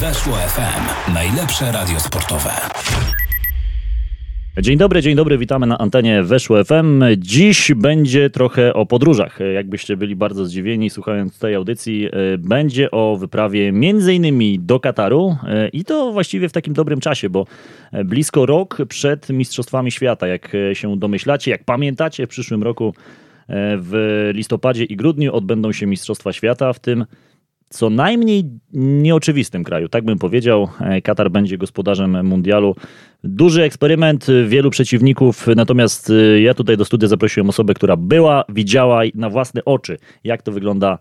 Weszło FM. Najlepsze radio sportowe. Dzień dobry, dzień dobry, witamy na antenie Weszło FM. Dziś będzie trochę o podróżach. Jakbyście byli bardzo zdziwieni słuchając tej audycji, będzie o wyprawie między innymi do Kataru i to właściwie w takim dobrym czasie, bo blisko rok przed Mistrzostwami Świata, jak się domyślacie, jak pamiętacie, w przyszłym roku w listopadzie i grudniu odbędą się Mistrzostwa Świata, w tym co najmniej nieoczywistym kraju. Tak bym powiedział, Katar będzie gospodarzem mundialu. Duży eksperyment, wielu przeciwników, natomiast y, ja tutaj do studia zaprosiłem osobę, która była, widziała na własne oczy, jak to wygląda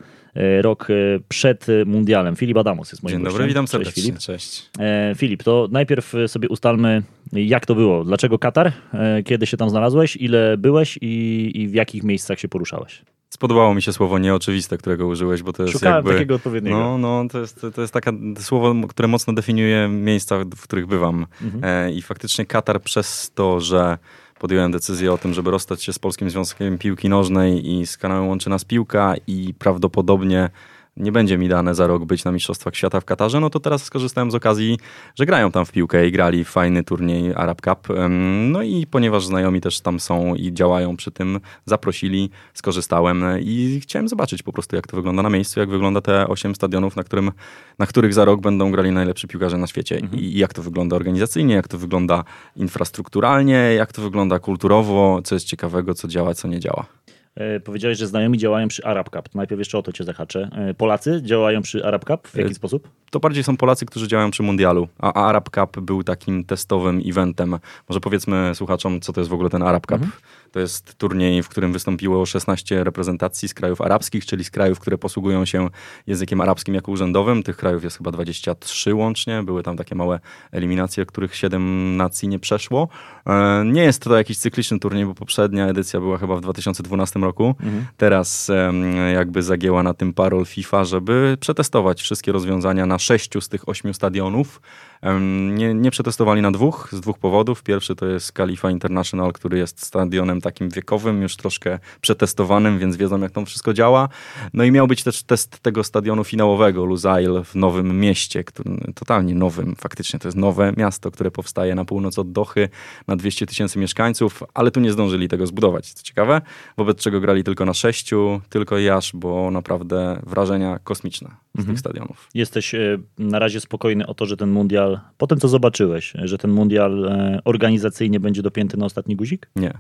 rok przed mundialem. Filip Adamos jest moim Dzień gościem. dobry, witam serdecznie. Cześć, Filip. Cześć. E, Filip, to najpierw sobie ustalmy, jak to było. Dlaczego Katar? E, Kiedy się tam znalazłeś? Ile byłeś i, i w jakich miejscach się poruszałeś? Spodobało mi się słowo nieoczywiste, którego użyłeś, bo to jest Szukałem jakby... takiego odpowiedniego. No, no to, jest, to jest takie słowo, które mocno definiuje miejsca, w których bywam. Mhm. E, I faktycznie Katar przez to, że podjąłem decyzję o tym, żeby rozstać się z Polskim Związkiem Piłki Nożnej i z kanałem Łączy Nas Piłka i prawdopodobnie nie będzie mi dane za rok być na Mistrzostwach Świata w Katarze, no to teraz skorzystałem z okazji, że grają tam w piłkę i grali w fajny turniej Arab Cup. No i ponieważ znajomi też tam są i działają przy tym, zaprosili, skorzystałem i chciałem zobaczyć po prostu, jak to wygląda na miejscu, jak wygląda te osiem stadionów, na, którym, na których za rok będą grali najlepsi piłkarze na świecie i jak to wygląda organizacyjnie, jak to wygląda infrastrukturalnie, jak to wygląda kulturowo, co jest ciekawego, co działa, co nie działa. E, Powiedziałeś, że znajomi działają przy Arab Cup. Najpierw jeszcze o to cię zahaczę. E, Polacy działają przy Arab Cup? W jaki E, sposób? to bardziej są Polacy, którzy działają przy mundialu, a Arab Cup był takim testowym eventem. Może powiedzmy słuchaczom, co to jest w ogóle ten Arab Cup. To jest turniej, w którym wystąpiło 16 reprezentacji z krajów arabskich, czyli z krajów, które posługują się językiem arabskim jako urzędowym. Tych krajów jest chyba 23 łącznie. Były tam takie małe eliminacje, których 7 nacji nie przeszło. Nie jest to jakiś cykliczny turniej, bo poprzednia edycja była chyba w 2012 roku. Teraz em, jakby zagięła na tym parol FIFA, żeby przetestować wszystkie rozwiązania na sześciu z tych ośmiu stadionów. Nie, nie przetestowali na dwóch, z dwóch powodów. Pierwszy to jest Khalifa International, który jest stadionem takim wiekowym, już troszkę przetestowanym, więc wiedzą jak to wszystko działa. No i miał być też test tego stadionu finałowego, Lusail w Nowym Mieście, który, totalnie nowym, faktycznie to jest nowe miasto, które powstaje na północ od Dochy, na 200 tysięcy mieszkańców, ale tu nie zdążyli tego zbudować, co ciekawe, wobec czego grali tylko na sześciu, tylko i aż, bo naprawdę wrażenia kosmiczne z tych stadionów. Jesteś e, na razie spokojny o to, że ten mundial, po tym co zobaczyłeś, że ten mundial e, organizacyjnie będzie dopięty na ostatni guzik? Nie.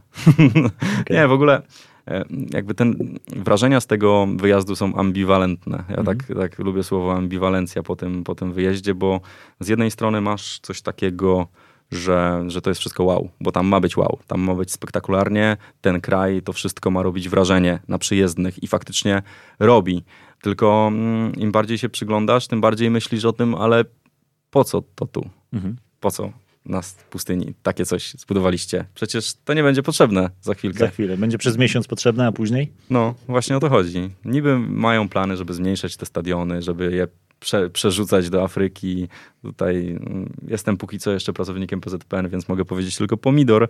Nie, w ogóle e, jakby ten wrażenia z tego wyjazdu są ambiwalentne. Ja tak, tak lubię słowo ambiwalencja po tym, po tym wyjeździe, bo z jednej strony masz coś takiego, że, że to jest wszystko wow, bo tam ma być wow, tam ma być spektakularnie, ten kraj, to wszystko ma robić wrażenie na przyjezdnych i faktycznie robi. Tylko mm, im bardziej się przyglądasz, tym bardziej myślisz o tym, ale po co to tu? Po co na pustyni takie coś zbudowaliście? Przecież to nie będzie potrzebne za chwilkę. Za chwilę. Będzie przez miesiąc potrzebne, a później? No, właśnie o to chodzi. Niby mają plany, żeby zmniejszać te stadiony, żeby je prze, przerzucać do Afryki. Tutaj mm, jestem póki co jeszcze pracownikiem PZPN, więc mogę powiedzieć tylko pomidor,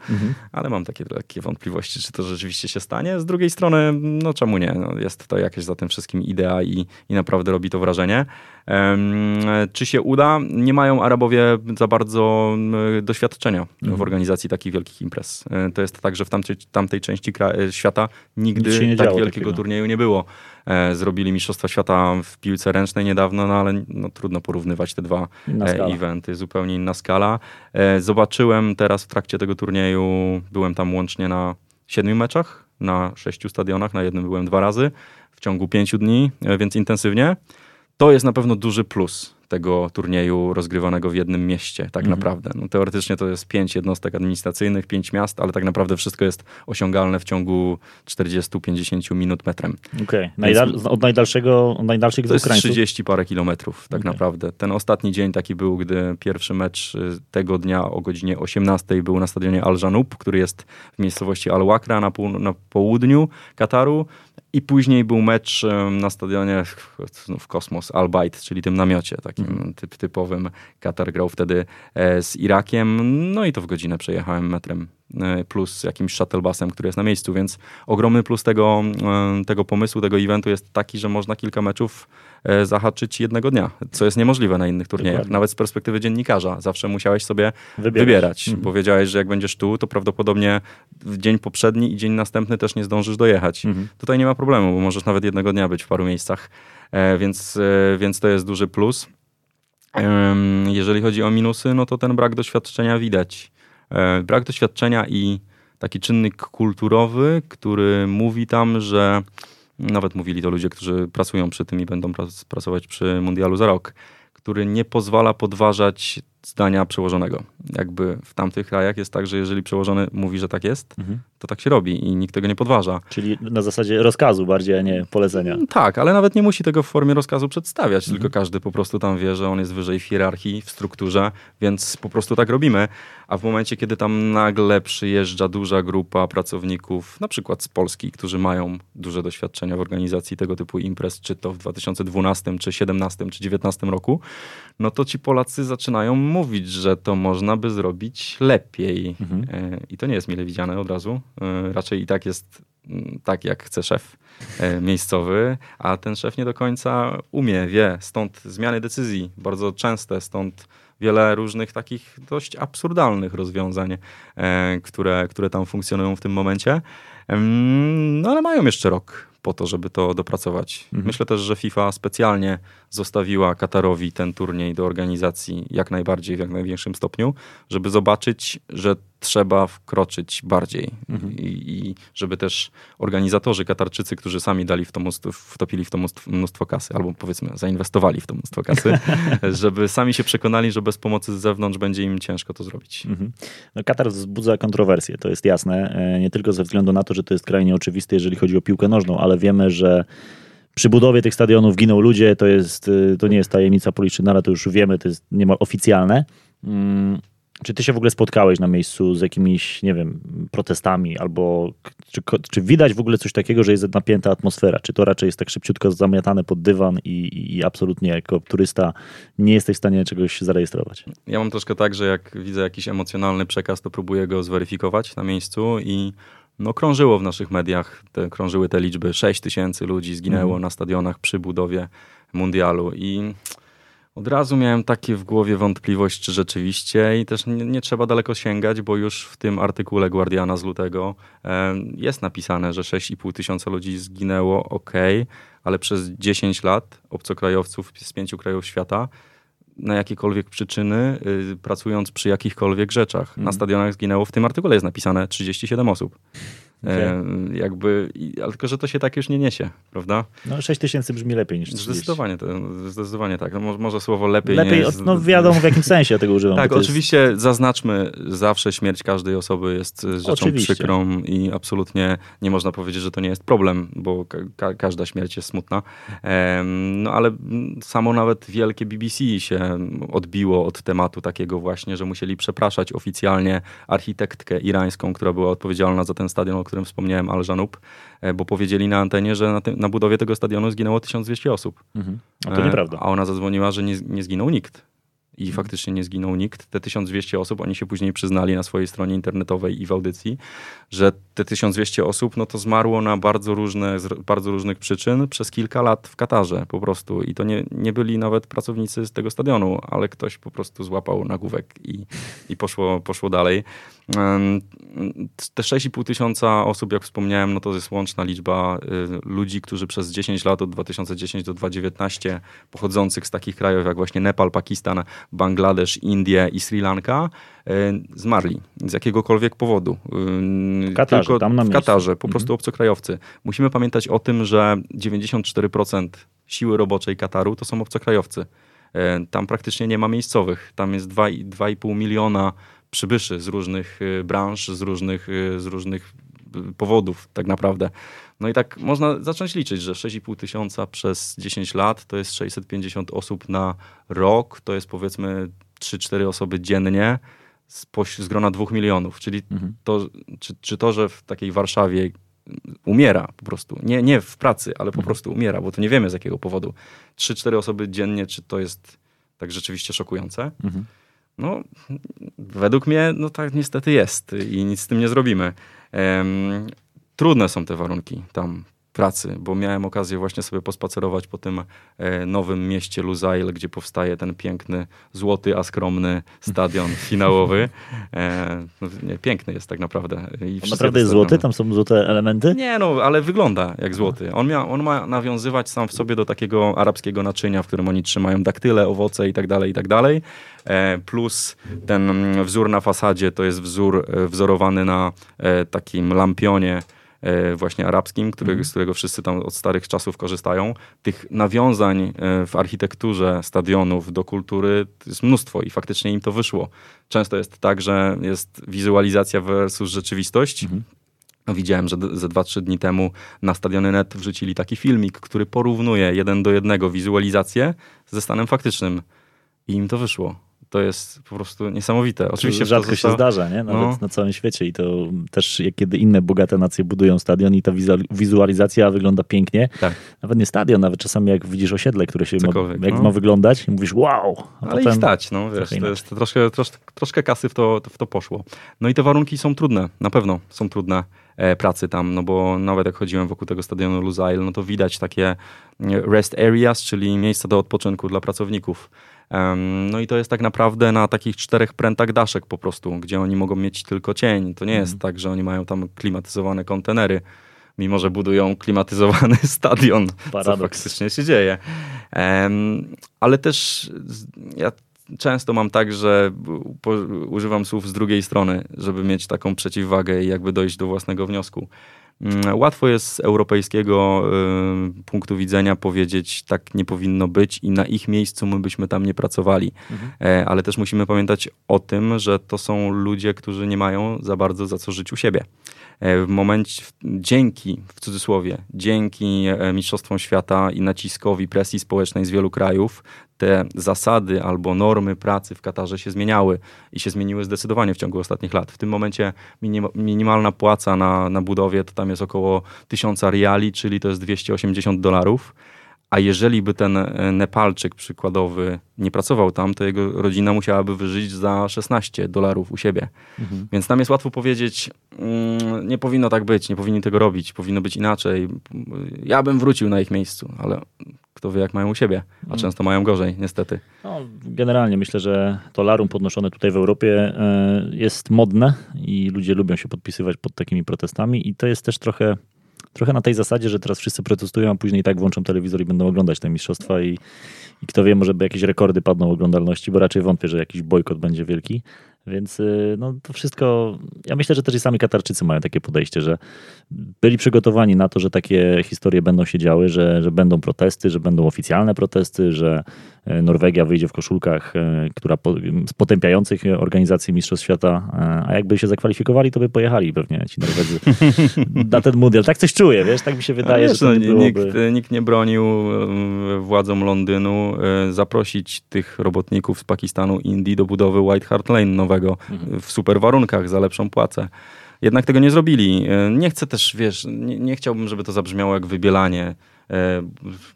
ale mam takie lekkie wątpliwości, czy to rzeczywiście się stanie. Z drugiej strony, no czemu nie? No, jest to jakieś za tym wszystkim idea i, i naprawdę robi to wrażenie. Em, czy się uda? Nie mają Arabowie za bardzo doświadczenia w organizacji takich wielkich imprez. E, To jest tak, że w tamtej, tamtej części e, świata nigdy tak wielkiego takiego. turnieju nie było. E, Zrobili Mistrzostwa Świata w piłce ręcznej niedawno, no ale no, trudno porównywać te dwa. Eventy, zupełnie inna skala. E, Zobaczyłem teraz w trakcie tego turnieju, byłem tam łącznie na siedmiu meczach, na sześciu stadionach, na jednym byłem dwa razy w ciągu pięciu dni, e, więc intensywnie. To jest na pewno duży plus tego turnieju rozgrywanego w jednym mieście, tak naprawdę. No, teoretycznie to jest pięć jednostek administracyjnych, pięć miast, ale tak naprawdę wszystko jest osiągalne w ciągu 40-50 minut metrem. Okej. Najdal- od najdalszego, od najdalszych To jest krańców? 30 parę kilometrów, tak Okej. naprawdę. Ten ostatni dzień taki był, gdy pierwszy mecz y, tego dnia o godzinie 18 był na stadionie Al Janub, który jest w miejscowości Al Wakra na, pół, na południu Kataru. I później był mecz na stadionie znów Kosmos Al Bayt, czyli tym namiocie takim Mhm. typ, typowym. Katar grał wtedy e, z Irakiem. No i to w godzinę przejechałem metrem e, plus jakimś shuttlebusem, który jest na miejscu, więc ogromny plus tego, tego pomysłu, tego eventu jest taki, że można kilka meczów zahaczyć jednego dnia, co jest niemożliwe na innych turniejach. Dokładnie. Nawet z perspektywy dziennikarza. Zawsze musiałeś sobie Wybierać. wybierać, Mhm. bo wiedziałeś, że jak będziesz tu, to prawdopodobnie w dzień poprzedni i dzień następny też nie zdążysz dojechać. Mhm. Tutaj nie ma problemu, bo możesz nawet jednego dnia być w paru miejscach, e, więc, e, więc to jest duży plus. Jeżeli chodzi o minusy, no to ten brak doświadczenia widać. E, Brak doświadczenia i taki czynnik kulturowy, który mówi tam, że nawet mówili to ludzie, którzy pracują przy tym i będą prac- pracować przy mundialu za rok, który nie pozwala podważać zdania przełożonego. Jakby w tamtych krajach jest tak, że jeżeli przełożony mówi, że tak jest, Mhm. To tak się robi i nikt tego nie podważa. Czyli na zasadzie rozkazu bardziej, a nie polecenia. Mm, Tak, ale nawet nie musi tego w formie rozkazu przedstawiać, tylko każdy po prostu tam wie, że on jest wyżej w hierarchii, w strukturze, więc po prostu tak robimy. A w momencie, kiedy tam nagle przyjeżdża duża grupa pracowników, na przykład z Polski, którzy mają duże doświadczenia w organizacji tego typu imprez, czy to w 2012, czy 2017, czy 2019 roku, no to ci Polacy zaczynają mówić, że to można by zrobić lepiej. E, I to nie jest mile widziane od razu. E, Raczej i tak jest mm, tak, jak chce szef e, miejscowy, a ten szef nie do końca umie, wie. Stąd zmiany decyzji bardzo częste, stąd wiele różnych takich dość absurdalnych rozwiązań, e, które, które tam funkcjonują w tym momencie. No ale mają jeszcze rok po to, żeby to dopracować. Myślę też, że FIFA specjalnie zostawiła Katarowi ten turniej do organizacji jak najbardziej, w jak największym stopniu, żeby zobaczyć, że trzeba wkroczyć bardziej I, i żeby też organizatorzy katarczycy, którzy sami dali w to mnóstwo, wtopili w to mnóstwo, mnóstwo kasy, albo powiedzmy zainwestowali w to mnóstwo kasy, żeby sami się przekonali, że bez pomocy z zewnątrz będzie im ciężko to zrobić. Mhm. No, Katar wzbudza kontrowersje, to jest jasne. E, Nie tylko ze względu na to, że to jest kraj nieoczywisty, jeżeli chodzi o piłkę nożną, ale wiemy, że przy budowie tych stadionów giną ludzie, to, jest, y, to nie jest tajemnica ale to już wiemy, to jest niemal oficjalne. Mm, Czy ty się w ogóle spotkałeś na miejscu z jakimiś, nie wiem, protestami, albo czy, czy widać w ogóle coś takiego, że jest napięta atmosfera? Czy to raczej jest tak szybciutko zamiatane pod dywan i, i absolutnie jako turysta nie jesteś w stanie czegoś zarejestrować? Ja mam troszkę tak, że jak widzę jakiś emocjonalny przekaz, to próbuję go zweryfikować na miejscu i no, krążyło w naszych mediach, te, krążyły te liczby. 6 tysięcy ludzi zginęło na stadionach przy budowie mundialu. I od razu miałem takie w głowie wątpliwość, czy rzeczywiście. I też nie, nie trzeba daleko sięgać, bo już w tym artykule Guardiana z lutego e, jest napisane, że 6,5 tysiąca ludzi zginęło, ok, ale przez 10 lat obcokrajowców z pięciu krajów świata na jakiekolwiek przyczyny, y, pracując przy jakichkolwiek rzeczach. Na stadionach zginęło, w tym artykule jest napisane 37 osób. E, jakby, i, ale tylko, że to się tak już nie niesie, prawda? No 6 tysięcy brzmi lepiej niż 30. Zdecydowanie, to, zdecydowanie tak. No, może, może słowo lepiej, Lepiej, jest... no wiadomo w jakim sensie ja tego używam. Tak, to jest- oczywiście zaznaczmy, zawsze śmierć każdej osoby jest y, rzeczą Oczywiście. przykrą i absolutnie nie można powiedzieć, że to nie jest problem, bo ka ka każda śmierć jest smutna. No ale samo nawet wielkie BBC się odbiło od tematu takiego właśnie, że musieli przepraszać oficjalnie architektkę irańską, która była odpowiedzialna za ten stadion, którym wspomniałem, Al Janub, e, bo powiedzieli na antenie, że na, tym, na budowie tego stadionu zginęło 1200 osób. Mhm. A to E, nieprawda. A ona zadzwoniła, że nie, nie zginął nikt. I faktycznie nie zginął nikt. Te 1200 osób, oni się później przyznali na swojej stronie internetowej i w audycji, że te 1200 osób no to zmarło na bardzo, różne, z bardzo różnych przyczyn przez kilka lat w Katarze po prostu. I to nie, nie byli nawet pracownicy z tego stadionu, ale ktoś po prostu złapał nagłówek i, i poszło, poszło dalej. Te 6,5 tysiąca osób, jak wspomniałem, no to jest łączna liczba y, ludzi, którzy przez 10 lat, od 2010 do 2019, pochodzących z takich krajów jak właśnie Nepal, Pakistan, Bangladesz, Indie i Sri Lanka, y, zmarli z jakiegokolwiek powodu. Y, W Katarze, tam na w. Katarze, po prostu obcokrajowcy. Musimy pamiętać o tym, że 94% siły roboczej Kataru to są obcokrajowcy. Tam praktycznie nie ma miejscowych. Tam jest dwa i- 2,5 miliona przybyszy z różnych e, branż, z różnych, e, z różnych e, powodów tak naprawdę. No i tak można zacząć liczyć, że 6,5 tysiąca przez 10 lat to jest 650 osób na rok, to jest powiedzmy 3-4 osoby dziennie z, z grona 2 milionów. Czyli to, czy, czy to, że w takiej Warszawie umiera po prostu, nie, nie w pracy, ale po prostu umiera, bo to nie wiemy z jakiego powodu. 3-4 osoby dziennie, czy to jest tak rzeczywiście szokujące? No, według mnie, no tak niestety jest i nic z tym nie zrobimy. Trudne są te warunki tam pracy, bo miałem okazję właśnie sobie pospacerować po tym e, nowym mieście Luzail, gdzie powstaje ten piękny, złoty, a skromny stadion finałowy. E, no, nie, piękny jest tak naprawdę. I On naprawdę jest złoty? Tam są złote elementy? Nie, no, ale wygląda jak złoty. On, mia, on ma nawiązywać sam w sobie do takiego arabskiego naczynia, w którym oni trzymają daktyle, owoce i tak dalej, i tak dalej. E, plus ten wzór na fasadzie to jest wzór wzorowany na takim lampionie, właśnie arabskim, który, mm. z którego wszyscy tam od starych czasów korzystają. Tych nawiązań e, w architekturze stadionów do kultury jest mnóstwo i faktycznie im to wyszło. Często jest tak, że jest wizualizacja versus rzeczywistość. Mm. No, widziałem, że ze 2-3 dni temu na Stadiony Net wrzucili taki filmik, który porównuje jeden do jednego wizualizację ze stanem faktycznym. I im to wyszło to jest po prostu niesamowite. Oczywiście rzadko się zdarza, nie? Nawet no. na całym świecie i to też kiedy inne bogate nacje budują stadion i ta wizualizacja wygląda pięknie. Tak. Nawet nie stadion, nawet czasami jak widzisz osiedle, które się ma, jak no. ma wyglądać, mówisz wow. Ale i stać, no wiesz, to jest troszkę, troszkę, troszkę kasy w to, w to poszło. No i te warunki są trudne, na pewno są trudne e, pracy tam, no bo nawet jak chodziłem wokół tego stadionu Lusail, no to widać takie rest areas, czyli miejsca do odpoczynku dla pracowników. No i to jest tak naprawdę na takich czterech prętach daszek po prostu, gdzie oni mogą mieć tylko cień. To nie jest mhm. tak, że oni mają tam klimatyzowane kontenery, mimo że budują klimatyzowany stadion, Paradoks. co faktycznie się dzieje. Ale też ja często mam tak, że używam słów z drugiej strony, żeby mieć taką przeciwwagę i jakby dojść do własnego wniosku. Mm, łatwo jest z europejskiego y, punktu widzenia powiedzieć, tak nie powinno być i na ich miejscu my byśmy tam nie pracowali. Mhm. E, ale też musimy pamiętać o tym, że to są ludzie, którzy nie mają za bardzo za co żyć u siebie. E, w momencie, dzięki, w cudzysłowie, dzięki e, Mistrzostwom Świata i naciskowi presji społecznej z wielu krajów, te zasady albo normy pracy w Katarze się zmieniały i się zmieniły zdecydowanie w ciągu ostatnich lat. W tym momencie minim, minimalna płaca na, na budowie to tam jest około 1000 riali, czyli to jest 280 dolarów. A jeżeli by ten e, Nepalczyk przykładowy nie pracował tam, to jego rodzina musiałaby wyżyć za 16 dolarów u siebie. Mhm. Więc tam jest łatwo powiedzieć, mm, nie powinno tak być, nie powinni tego robić, powinno być inaczej. Ja bym wrócił na ich miejscu, ale kto wie jak mają u siebie, a mhm. często mają gorzej, niestety. No, generalnie myślę, że to larum podnoszone tutaj w Europie e, jest modne i ludzie lubią się podpisywać pod takimi protestami i to jest też trochę trochę na tej zasadzie, że teraz wszyscy protestują, a później tak włączą telewizor i będą oglądać te mistrzostwa i, i kto wie, może by jakieś rekordy padną oglądalności, bo raczej wątpię, że jakiś bojkot będzie wielki. Więc y, no, to wszystko. Ja myślę, że też i sami Katarczycy mają takie podejście, że byli przygotowani na to, że takie historie będą się działy, że, że będą protesty, że będą oficjalne protesty, że Norwegia wyjdzie w koszulkach, y, która po, z potępiających organizacji Mistrzostw Świata, a jakby się zakwalifikowali, to by pojechali pewnie ci Norwedzy na ten mundial. Tak coś czuję, wiesz, tak mi się wydaje, wiesz, że no, nikt, nikt nie bronił władzom Londynu zaprosić tych robotników z Pakistanu, Indii do budowy White Hart Lane nowego mhm. w super warunkach, za lepszą płacę. Jednak tego nie zrobili. E, nie chcę też, wiesz, nie, nie chciałbym, żeby to zabrzmiało jak wybielanie, e,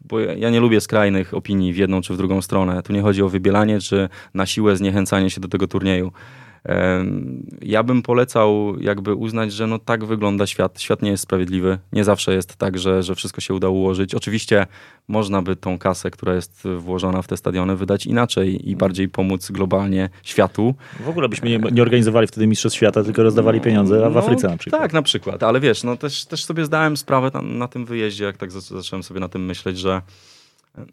bo ja nie lubię skrajnych opinii w jedną czy w drugą stronę. Tu nie chodzi o wybielanie czy na siłę zniechęcanie się do tego turnieju. Ja bym polecał jakby uznać, że no tak wygląda świat. Świat nie jest sprawiedliwy. Nie zawsze jest tak, że, że wszystko się uda ułożyć. Oczywiście można by tą kasę, która jest włożona w te stadiony, wydać inaczej i bardziej pomóc globalnie światu. W ogóle byśmy nie, nie organizowali wtedy Mistrzostw Świata, tylko rozdawali pieniądze w no, Afryce na przykład. Tak, na przykład. Ale wiesz, no też, też sobie zdałem sprawę na, na tym wyjeździe, jak tak zacząłem sobie na tym myśleć, że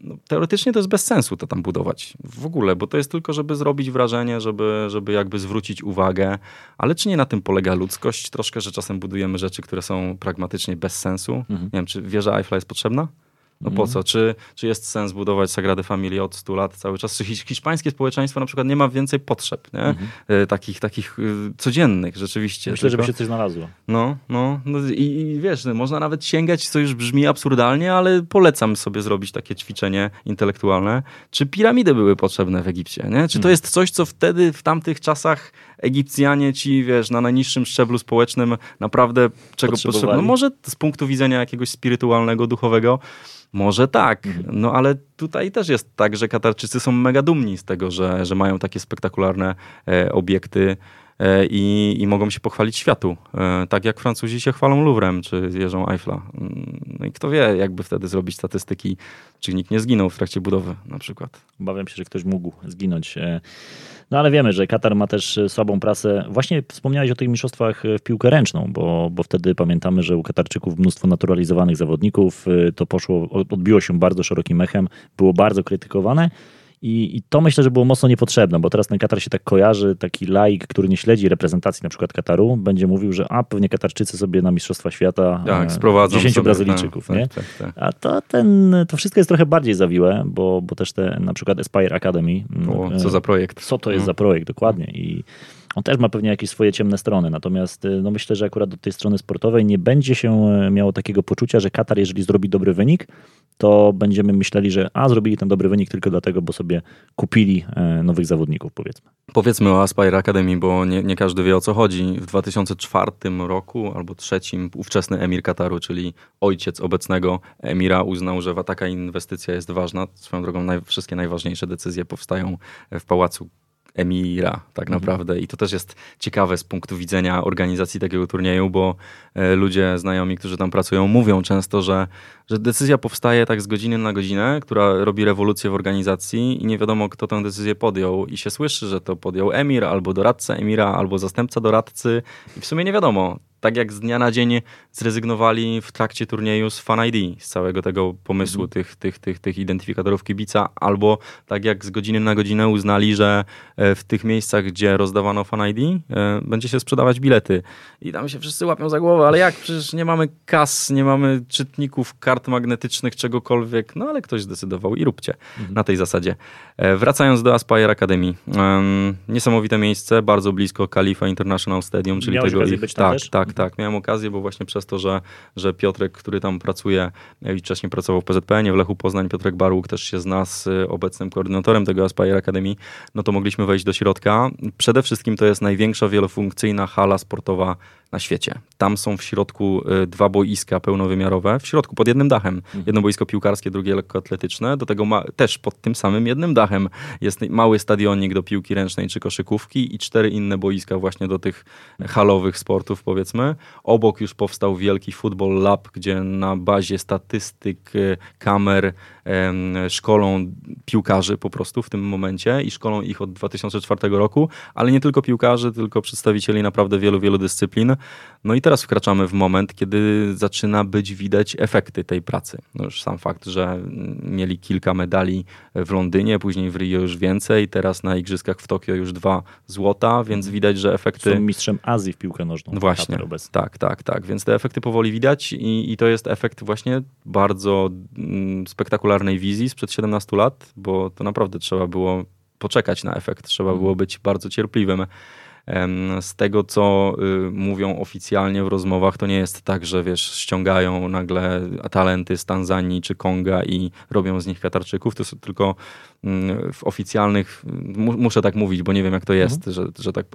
no, teoretycznie to jest bez sensu to tam budować w ogóle, bo to jest tylko, żeby zrobić wrażenie, żeby, żeby jakby zwrócić uwagę, ale czy nie na tym polega ludzkość? Troszkę, że czasem budujemy rzeczy, które są pragmatycznie bez sensu. Mhm. Nie wiem, czy wieża Eiffla jest potrzebna? No po mhm. co? Czy, czy jest sens budować Sagradę Familię od 100 lat cały czas? Czy hiszpańskie społeczeństwo na przykład nie ma więcej potrzeb, nie? Mhm. E, takich, takich y, codziennych rzeczywiście. Myślę, Tylko, żeby się coś znalazło. No, no, no i, i, wiesz, no, można nawet sięgać, co już brzmi absurdalnie, ale polecam sobie zrobić takie ćwiczenie intelektualne. Czy piramidy były potrzebne w Egipcie, nie? Czy to mhm. jest coś, co wtedy, w tamtych czasach Egipcjanie ci, wiesz, na najniższym szczeblu społecznym naprawdę czego potrzebowali? No może z punktu widzenia jakiegoś spirytualnego, duchowego, może tak, mhm. no ale tutaj też jest tak, że Katarczycy są mega dumni z tego, że, że mają takie spektakularne e, obiekty. e, i, i mogą się pochwalić światu. E, tak jak Francuzi się chwalą Louvrem czy jeżą Eiffla. Mm, no i kto wie, jakby wtedy zrobić statystyki, czy nikt nie zginął w trakcie budowy na przykład. Obawiam się, że ktoś mógł zginąć. E, no ale wiemy, że Katar ma też słabą prasę. Właśnie wspomniałeś o tych mistrzostwach w piłkę ręczną, bo, bo wtedy pamiętamy, że u Katarczyków mnóstwo naturalizowanych zawodników. To poszło, odbiło się bardzo szerokim echem, było bardzo krytykowane. I, I, to myślę, że było mocno niepotrzebne, bo teraz ten Katar się tak kojarzy, taki laik, który nie śledzi reprezentacji na przykład Kataru, będzie mówił, że a pewnie Katarczycy sobie na Mistrzostwa Świata tak, sprowadzą 10 sobie, Brazylijczyków, tak, nie? Tak, tak, A to, ten, to wszystko jest trochę bardziej zawiłe, bo, bo też te na przykład Aspire Academy. O, co za projekt. Co to jest no. za projekt, dokładnie. I on też ma pewnie jakieś swoje ciemne strony, natomiast no myślę, że akurat do tej strony sportowej nie będzie się miało takiego poczucia, że Katar, jeżeli zrobi dobry wynik, to będziemy myśleli, że a zrobili ten dobry wynik tylko dlatego, bo sobie kupili e, nowych zawodników, powiedzmy. Powiedzmy o Aspire Academy, bo nie, nie każdy wie o co chodzi. W 2004 roku albo trzecim ówczesny emir Kataru, czyli ojciec obecnego emira, uznał, że taka inwestycja jest ważna. Swoją drogą naj, wszystkie najważniejsze decyzje powstają w pałacu emira tak mhm. naprawdę. I to też jest ciekawe z punktu widzenia organizacji takiego turnieju, bo e, ludzie znajomi, którzy tam pracują, mówią często, że, że decyzja powstaje tak z godziny na godzinę, która robi rewolucję w organizacji i nie wiadomo, kto tę decyzję podjął. I się słyszy, że to podjął emir, albo doradca emira, albo zastępca doradcy. I w sumie nie wiadomo tak jak z dnia na dzień zrezygnowali w trakcie turnieju z Fan ID, z całego tego pomysłu mhm. tych, tych, tych, tych identyfikatorów kibica, albo tak jak z godziny na godzinę uznali, że e, w tych miejscach, gdzie rozdawano Fan ID, e, będzie się sprzedawać bilety. I tam się wszyscy łapią za głowę, ale jak? Przecież nie mamy kas, nie mamy czytników, kart magnetycznych, czegokolwiek. No ale ktoś zdecydował i róbcie mhm. na tej zasadzie. E, wracając do Aspire Academy. Niesamowite miejsce, bardzo blisko Khalifa International Stadium, czyli Miałeś tego ich... być tak, tak, tak, tak. Miałem okazję, bo właśnie przez to, że, że Piotrek, który tam pracuje i wcześniej pracował w PZPN, w Lechu Poznań, Piotrek Barłuk też się zna z y, obecnym koordynatorem tego Aspire Academy, no to mogliśmy wejść do środka. Przede wszystkim to jest największa wielofunkcyjna hala sportowa na świecie. Tam są w środku y, dwa boiska pełnowymiarowe, w środku pod jednym dachem. Mhm. Jedno boisko piłkarskie, drugie lekkoatletyczne. Do tego ma, też pod tym samym jednym dachem jest mały stadionik do piłki ręcznej czy koszykówki i cztery inne boiska właśnie do tych halowych sportów powiedzmy. Obok już powstał wielki Football Lab, gdzie na bazie statystyk, y, kamer, szkolą piłkarzy po prostu w tym momencie i szkolą ich od 2004 roku, ale nie tylko piłkarzy, tylko przedstawicieli naprawdę wielu, wielu dyscyplin. No i teraz wkraczamy w moment, kiedy zaczyna być widać efekty tej pracy. No już sam fakt, że mieli kilka medali w Londynie, później w Rio już więcej, teraz na Igrzyskach w Tokio już dwa złota, więc mhm. widać, że efekty... Są mistrzem Azji w piłkę nożną. No właśnie, tak, tak, tak. Więc te efekty powoli widać i, i to jest efekt właśnie bardzo mm, spektakularnej wizji sprzed 17 lat, bo to naprawdę trzeba było poczekać na efekt, trzeba mhm. było być bardzo cierpliwym. Z tego, co y, mówią oficjalnie w rozmowach, to nie jest tak, że wiesz, ściągają nagle talenty z Tanzanii czy Konga i robią z nich Katarczyków. To są tylko mm, w oficjalnych, muszę tak mówić, bo nie wiem jak to jest, mhm. że, że tak,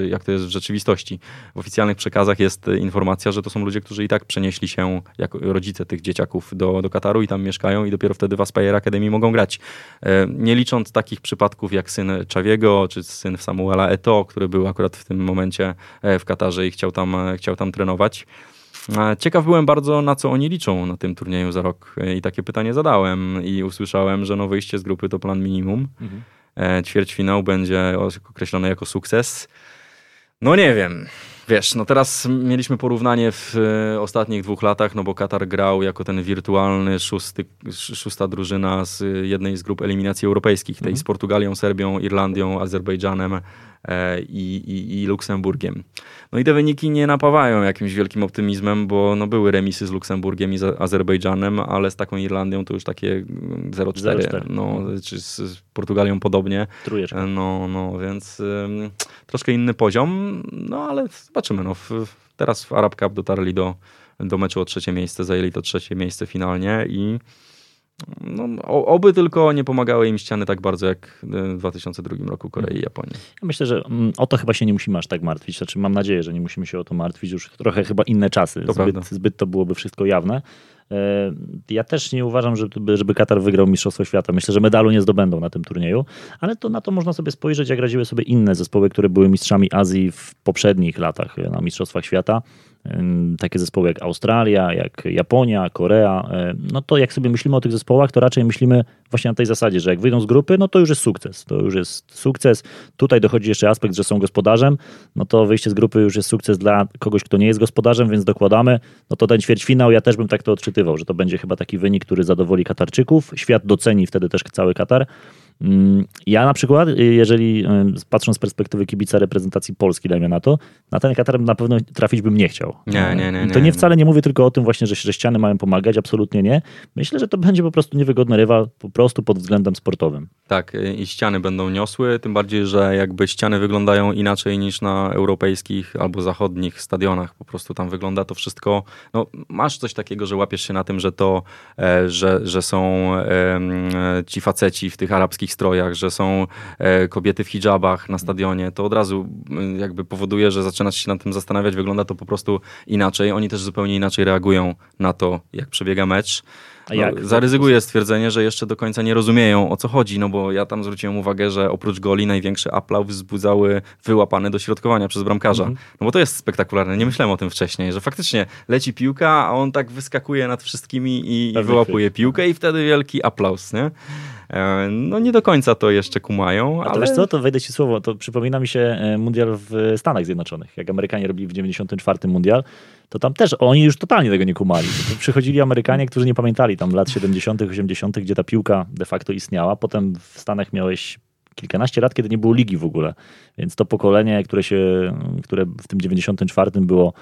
y, jak to jest w rzeczywistości. W oficjalnych przekazach jest informacja, że to są ludzie, którzy i tak przenieśli się jako rodzice tych dzieciaków do, do Kataru i tam mieszkają i dopiero wtedy w Aspire Academy mogą grać. E, nie licząc takich przypadków jak syn Czawiego czy syn Samuela Eto, który był akurat w tym momencie e, w Katarze i chciał tam, e, chciał tam trenować. E, ciekaw byłem bardzo, na co oni liczą na tym turnieju za rok i takie pytanie zadałem i usłyszałem, że no wyjście z grupy to plan minimum. Mhm. Ćwierćfinał będzie określony jako sukces. No nie wiem. Wiesz, no teraz mieliśmy porównanie w ostatnich dwóch latach, no bo Katar grał jako ten wirtualny szósty, szósta drużyna z jednej z grup eliminacji europejskich, tej mhm. z Portugalią, Serbią, Irlandią, Azerbejdżanem, E, i, i, i, Luksemburgiem. No i te wyniki nie napawają jakimś wielkim optymizmem, bo no były remisy z Luksemburgiem i z Azerbejdżanem, ale z taką Irlandią to już takie 0-4, no, czy z Portugalią podobnie. Trójeczka. No, no więc troszkę inny poziom, no ale zobaczymy. No, w, teraz w Arab Cup dotarli do, do meczu o trzecie miejsce, zajęli to trzecie miejsce finalnie i No, oby tylko nie pomagały im ściany tak bardzo jak w 2002 roku Korei i Japonii. Ja myślę, że mm, o to chyba się nie musimy aż tak martwić. Znaczy, mam nadzieję, że nie musimy się o to martwić. Już trochę chyba inne czasy. To zbyt, zbyt to byłoby wszystko jawne. E, ja też nie uważam, żeby, żeby Katar wygrał Mistrzostwo Świata. Myślę, że medalu nie zdobędą na tym turnieju, ale to na to można sobie spojrzeć, jak radziły sobie inne zespoły, które były mistrzami Azji w poprzednich latach na Mistrzostwach Świata takie zespoły jak Australia, jak Japonia, Korea, no to jak sobie myślimy o tych zespołach, to raczej myślimy właśnie na tej zasadzie, że jak wyjdą z grupy, no to już jest sukces. To już jest sukces. Tutaj dochodzi jeszcze aspekt, że są gospodarzem, no to wyjście z grupy już jest sukces dla kogoś, kto nie jest gospodarzem, więc dokładamy. No to ten ćwierćfinał, ja też bym tak to odczytywał, że to będzie chyba taki wynik, który zadowoli Katarczyków. Świat doceni wtedy też cały Katar. Mm, ja na przykład, y, jeżeli y, patrząc z perspektywy kibica reprezentacji Polski, dajmy na to, na ten Katar na pewno trafić bym nie chciał. Nie, nie, nie. To nie wcale nie mówię tylko o tym właśnie, że, że ściany mają pomagać, absolutnie nie. Myślę, że to będzie po prostu niewygodny rywal, po prostu pod względem sportowym. Tak, y, i ściany będą niosły, tym bardziej, że jakby ściany wyglądają inaczej niż na europejskich albo zachodnich stadionach. Po prostu tam wygląda to wszystko. No, masz coś takiego, że łapiesz się na tym, że to, e, że, że są ci faceci w tych arabskich strojach, że są e, kobiety w hijabach na stadionie, to od razu mm, jakby powoduje, że zaczynasz się nad tym zastanawiać, wygląda to po prostu inaczej. Oni też zupełnie inaczej reagują na to, jak przebiega mecz. No, zaryzykuję stwierdzenie, że jeszcze do końca nie rozumieją o co chodzi, no bo ja tam zwróciłem uwagę, że oprócz goli największy aplauz wzbudzały wyłapane do środkowania przez bramkarza. Mm -hmm. No bo to jest spektakularne, nie myślałem o tym wcześniej, że faktycznie leci piłka, a on tak wyskakuje nad wszystkimi i, i wyłapuje piłkę i wtedy wielki aplauz, nie? E, no nie do końca to jeszcze kumają. A to ale... wiesz co, to wejdę ci słowo, to przypomina mi się e, mundial w Stanach Zjednoczonych. Jak Amerykanie robili w 94 mundial, to tam też oni już totalnie tego nie kumali. To przychodzili Amerykanie, którzy nie pamiętali tam lat 70., 80., gdzie ta piłka de facto istniała. Potem w Stanach miałeś kilkanaście lat, kiedy nie było ligi w ogóle. Więc to pokolenie, które, się, które w tym 94 było,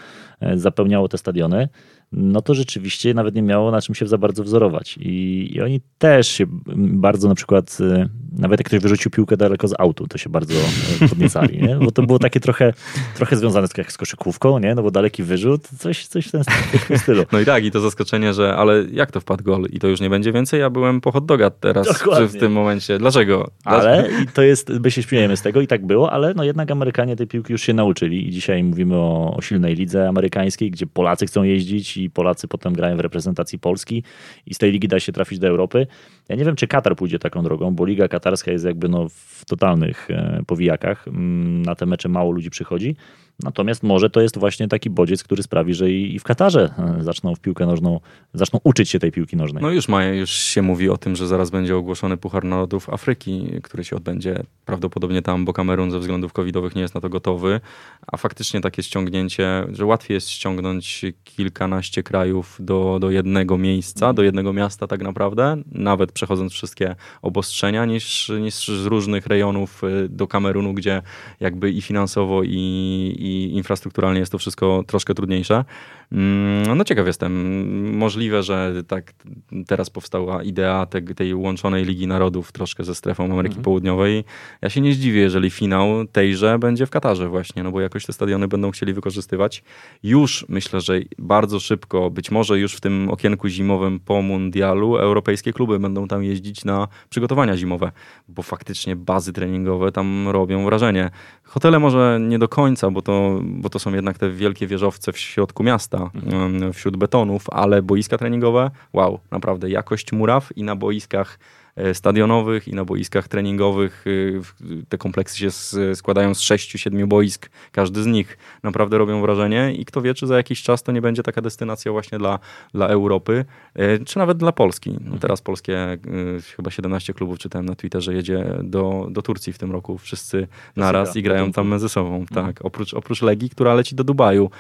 e, zapełniało te stadiony, no to rzeczywiście nawet nie miało na czym się za bardzo wzorować. I, I, oni też się bardzo na przykład, y, nawet jak ktoś wyrzucił piłkę daleko z autu, to się bardzo y, podniecali, nie? bo to było takie trochę, trochę związane z, z koszykówką, nie? no bo daleki wyrzut, coś, coś w ten, w stylu. No i tak, i to zaskoczenie, że ale jak to wpadł gol i to już nie będzie więcej, ja byłem po hot doga teraz w tym momencie. Dlaczego? Ale to jest, my się śmiejemy z tego i tak było, ale no jednak Amerykanie tej piłki już się nauczyli i dzisiaj mówimy o, o silnej lidze amerykańskiej, gdzie Polacy chcą jeździć Polacy potem grają w reprezentacji Polski i z tej ligi da się trafić do Europy. Ja nie wiem, czy Katar pójdzie taką drogą, bo liga katarska jest jakby no w totalnych e, powijakach. Mm, na te mecze mało ludzi przychodzi. Natomiast może to jest właśnie taki bodziec, który sprawi, że i w Katarze e, zaczną w piłkę nożną, zaczną uczyć się tej piłki nożnej. No już ma, już się mówi o tym, że zaraz będzie ogłoszony Puchar Narodów Afryki, który się odbędzie prawdopodobnie tam, bo Kamerun ze względów covidowych nie jest na to gotowy, a faktycznie takie ściągnięcie, że łatwiej jest ściągnąć kilkanaście krajów do, do jednego miejsca, do jednego miasta tak naprawdę, nawet przechodząc wszystkie obostrzenia, niż, niż z różnych rejonów y, do Kamerunu, gdzie jakby i finansowo, i, i infrastrukturalnie jest to wszystko troszkę trudniejsze. Mm, no ciekaw jestem. Możliwe, że tak teraz powstała idea te, tej łączonej Ligi Narodów troszkę ze strefą Ameryki mhm. Południowej. Ja się nie zdziwię, jeżeli finał tejże będzie w Katarze właśnie, no bo jakoś te stadiony będą chcieli wykorzystywać. Już myślę, że bardzo szybko, być może już w tym okienku zimowym po mundialu, europejskie kluby będą tam jeździć na przygotowania zimowe, bo faktycznie bazy treningowe tam robią wrażenie. Hotele może nie do końca, bo to, bo to są jednak te wielkie wieżowce w środku miasta, mhm. wśród betonów, ale boiska treningowe, wow, naprawdę jakość muraw i na boiskach stadionowych i na boiskach treningowych. E, te kompleksy się składają z sześciu, siedmiu boisk. Każdy z nich naprawdę robią wrażenie i kto wie, czy za jakiś czas to nie będzie taka destynacja właśnie dla, dla Europy, e, czy nawet dla Polski. No mhm. teraz polskie chyba 17 klubów czytałem na Twitterze jedzie do, do Turcji w tym roku. Wszyscy naraz i grają tam ze sobą. Mhm. Tak, oprócz, oprócz Legii, która leci do Dubaju.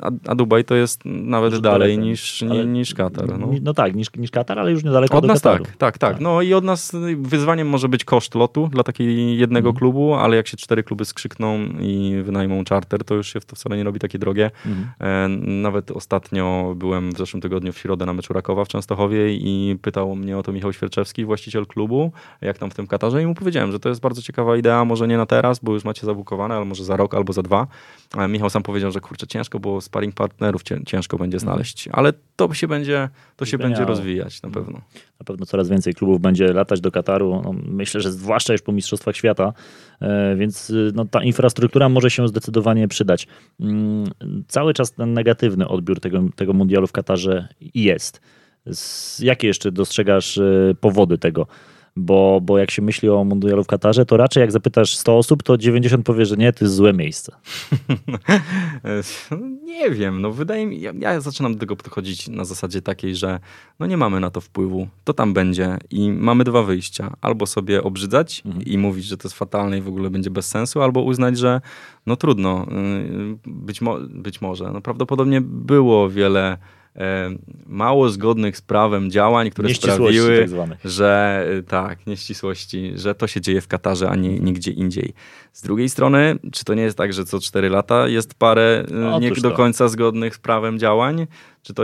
A, a Dubaj to jest nawet dalej niż, niż Katar. No. no tak, niż, niż Katar, ale już niedaleko od nas Kataru. tak, tak, tak. No i od nas wyzwaniem może być koszt lotu dla takiego jednego Mhm. klubu, ale jak się cztery kluby skrzykną i wynajmą charter, to już się to wcale nie robi takie drogie. Mhm. E, Nawet ostatnio byłem w zeszłym tygodniu w środę na meczu Rakowa w Częstochowie i pytał mnie o to Michał Świerczewski, właściciel klubu, jak tam w tym Katarze i mu powiedziałem, że to jest bardzo ciekawa idea, może nie na teraz, bo już macie zabukowane, ale może za rok albo za dwa. A Michał sam powiedział, że kurczę, ciężko, bo sparring partnerów cię- ciężko będzie znaleźć, ale to się będzie, to się będzie rozwijać na pewno. Na pewno coraz więcej klubów będzie latać do Kataru. No, myślę, że zwłaszcza już po Mistrzostwach Świata, e, więc y, no, ta infrastruktura może się zdecydowanie przydać. Mm, Cały czas ten negatywny odbiór tego, tego mundialu w Katarze jest. Jakie jeszcze dostrzegasz e, powody tego? Bo, bo jak się myśli o mundialu w Katarze, to raczej jak zapytasz 100 osób, to 90 powie, że nie, to jest złe miejsce. Nie wiem, no wydaje mi ja, ja zaczynam do tego podchodzić na zasadzie takiej, że no nie mamy na to wpływu, to tam będzie i mamy dwa wyjścia. Albo sobie obrzydzać i mówić, że to jest fatalne i w ogóle będzie bez sensu, albo uznać, że no trudno, y, być, mo być może. No prawdopodobnie było wiele mało zgodnych z prawem działań, które sprawiły, tak że y, tak, nieścisłości, że to się dzieje w Katarze, a nie nigdzie indziej. Z drugiej strony, czy to nie jest tak, że co 4 lata jest parę y, nie Otóż do to. końca zgodnych z prawem działań? Czy, to,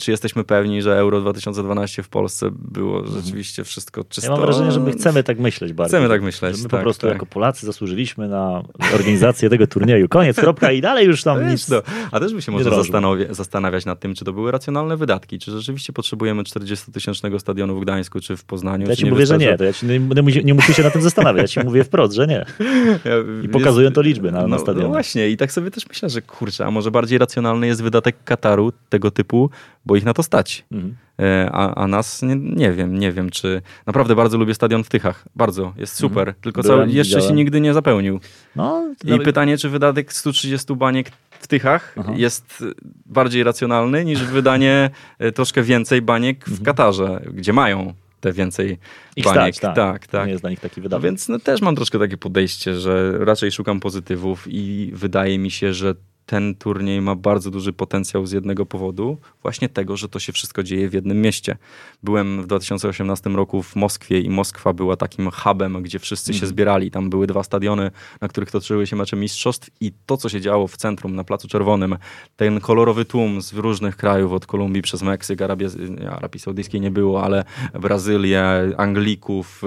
czy jesteśmy pewni, że Euro 2012 w Polsce było rzeczywiście wszystko czysto? Ja mam wrażenie, że my chcemy tak myśleć bardzo. Chcemy tak myśleć, Że my tak, po prostu tak. jako Polacy zasłużyliśmy na organizację tego turnieju. Koniec, kropka i dalej już tam Wiesz, nic. no, a też by się nie można zastanawiać nad tym, czy to były racjonalne wydatki, czy rzeczywiście potrzebujemy 40-tysięcznego stadionu w Gdańsku, czy w Poznaniu. Ja ci mówię, że wystarczy- nie, to ja ci nie, nie, musi- nie musi się na tym zastanawiać. Ja ci mówię wprost, że nie. Ja- I pokazują to liczby na- na stadionach. No właśnie, i tak sobie też myślę, że kurczę, a może bardziej racjonalny jest wydatek Kataru tego typu, bo ich na to stać. Mhm. E, A, a nas nie, nie wiem, nie wiem, czy naprawdę bardzo lubię stadion w Tychach. Bardzo, jest super. Tylko Mhm. Byłem, cały, jeszcze się nigdy nie zapełnił. No, I pytanie, czy wydatek 130 baniek w Tychach Aha. jest bardziej racjonalny niż wydanie e, troszkę więcej baniek w Katarze, gdzie mają te więcej ich baniek. stać, tak. tak, tak. nie jest dla nich taki No wydatek. więc no, też mam troszkę takie podejście, że raczej szukam pozytywów i wydaje mi się, że ten turniej ma bardzo duży potencjał z jednego powodu, właśnie tego, że to się wszystko dzieje w jednym mieście. Byłem w 2018 roku w Moskwie i Moskwa była takim hubem, gdzie wszyscy się zbierali. Tam były dwa stadiony, na których toczyły się mecze mistrzostw i to, co się działo w centrum, na Placu Czerwonym, ten kolorowy tłum z różnych krajów, od Kolumbii przez Meksyk, Arabię, Arabii Saudyjskiej nie było, ale Brazylię, Anglików,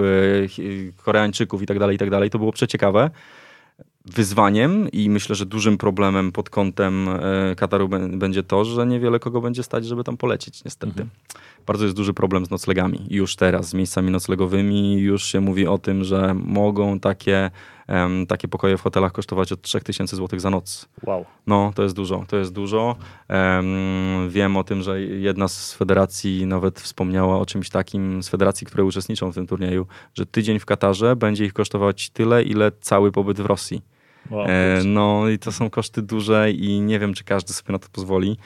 hi- Koreańczyków i tak dalej, i tak dalej, to było przeciekawe wyzwaniem i myślę, że dużym problemem pod kątem e, Kataru bę- będzie to, że niewiele kogo będzie stać, żeby tam polecieć, niestety. Bardzo jest duży problem z noclegami. Już teraz z miejscami noclegowymi już się mówi o tym, że mogą takie, em, takie pokoje w hotelach kosztować od 3000 zł za noc. Wow. No, to jest dużo, to jest dużo. Em, wiem o tym, że jedna z federacji nawet wspomniała o czymś takim, z federacji, które uczestniczą w tym turnieju, że tydzień w Katarze będzie ich kosztować tyle, ile cały pobyt w Rosji. wow. E, no i to są koszty duże i nie wiem, czy każdy sobie na to pozwoli.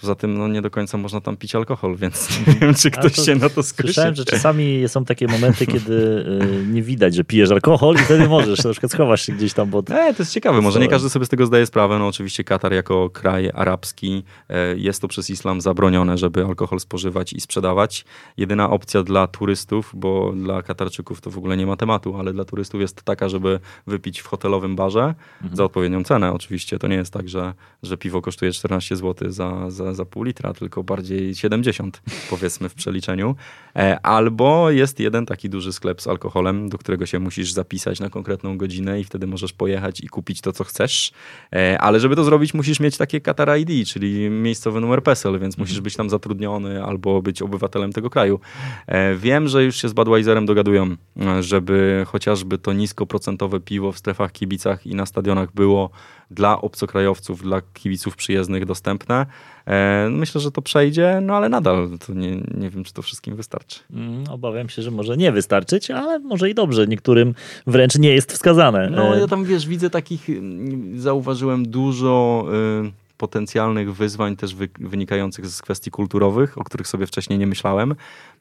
Poza tym no, nie do końca można tam pić alkohol, więc nie wiem, czy ktoś to się na to skusi. Słyszałem, że czasami są takie momenty, kiedy y, nie widać, że pijesz alkohol i wtedy możesz, na przykład schowasz się gdzieś tam pod... E, to jest ciekawe, może nie każdy sobie z tego zdaje sprawę. No oczywiście Katar jako kraj arabski e, jest to przez islam zabronione, żeby alkohol spożywać i sprzedawać. Jedyna opcja dla turystów, bo dla Katarczyków to w ogóle nie ma tematu, ale dla turystów jest taka, żeby wypić w hotelowym barze za odpowiednią cenę oczywiście. To nie jest tak, że, że piwo kosztuje 14 zł za, za, za pół litra, tylko bardziej 70 powiedzmy w przeliczeniu. E, albo jest jeden taki duży sklep z alkoholem, do którego się musisz zapisać na konkretną godzinę i wtedy możesz pojechać i kupić to, co chcesz. E, ale żeby to zrobić, musisz mieć takie Qatar ID, czyli miejscowy numer PESEL, więc musisz być tam zatrudniony albo być obywatelem tego kraju. E, wiem, że już się z Budweiserem dogadują, żeby chociażby to niskoprocentowe piwo w strefach kibicach i na stadionach było dla obcokrajowców, dla kibiców przyjezdnych dostępne. E, myślę, że to przejdzie, no ale nadal to nie, nie wiem, czy to wszystkim wystarczy. Mm, Obawiam się, że może nie wystarczyć, ale może i dobrze. Niektórym wręcz nie jest wskazane. No E, ja tam, wiesz, widzę takich, mm, zauważyłem dużo y, potencjalnych wyzwań też wy, wynikających z kwestii kulturowych, o których sobie wcześniej nie myślałem.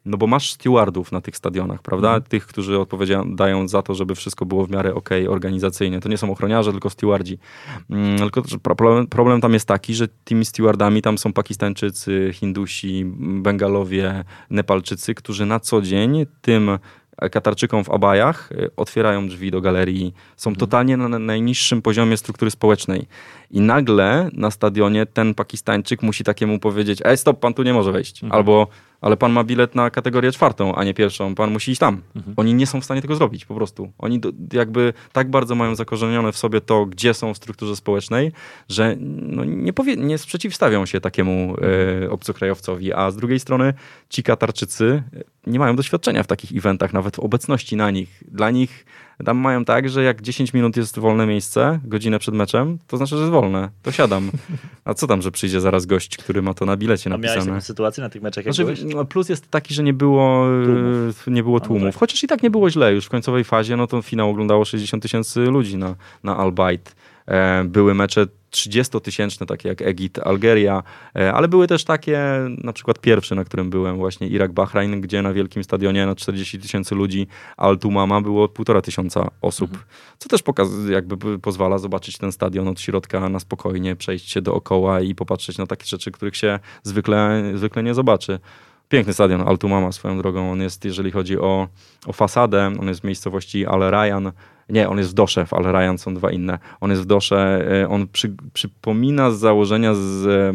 No bo masz stewardów na tych stadionach, prawda? Mhm. Tych, którzy odpowiadają za to, żeby wszystko było w miarę ok organizacyjnie. To nie są ochroniarze, tylko stewardzi. Mm, tylko problem, problem tam jest taki, że tymi stewardami tam są Pakistańczycy, Hindusi, Bengalowie, Nepalczycy, którzy na co dzień tym Katarczykom w abajach y, otwierają drzwi do galerii, są mhm. totalnie na najniższym poziomie struktury społecznej. I nagle na stadionie ten Pakistańczyk musi takiemu powiedzieć: Ej, stop, pan tu nie może wejść. Mhm. Albo ale pan ma bilet na kategorię czwartą, a nie pierwszą, pan musi iść tam. Mhm. Oni nie są w stanie tego zrobić po prostu. Oni do, jakby tak bardzo mają zakorzenione w sobie to, gdzie są w strukturze społecznej, że no, nie, powie, nie sprzeciwstawią się takiemu e, obcokrajowcowi, a z drugiej strony ci Katarczycy nie mają doświadczenia w takich eventach, nawet w obecności na nich. Dla nich tam mają tak, że jak 10 minut jest wolne miejsce, godzinę przed meczem, to znaczy, że jest wolne. To siadam. A co tam, że przyjdzie zaraz gość, który ma to na bilecie napisane? A miałeś taką sytuację na tych meczach, jak znaczy, no, Plus jest taki, że nie było tłumów. Nie było tłumów. Tak. Chociaż i tak nie było źle. Już w końcowej fazie, no to finał oglądało 60 tysięcy ludzi na, na Albight. E, były mecze 30-tysięczne, takie jak Egipt, Algeria, e, ale były też takie, na przykład pierwszy, na którym byłem, właśnie Irak-Bahrain, gdzie na wielkim stadionie na 40 tysięcy ludzi Al-Tumama było półtora tysiąca osób, mhm. co też pokaz- jakby pozwala zobaczyć ten stadion od środka na spokojnie, przejść się dookoła i popatrzeć na takie rzeczy, których się zwykle, zwykle nie zobaczy. Piękny stadion Altumama swoją drogą. On jest, jeżeli chodzi o, o fasadę, on jest w miejscowości Al Rayyan, nie, on jest w Dosze, w Al Ryan są dwa inne. On jest w Dosze, e, on przy, przypomina z założenia z, e,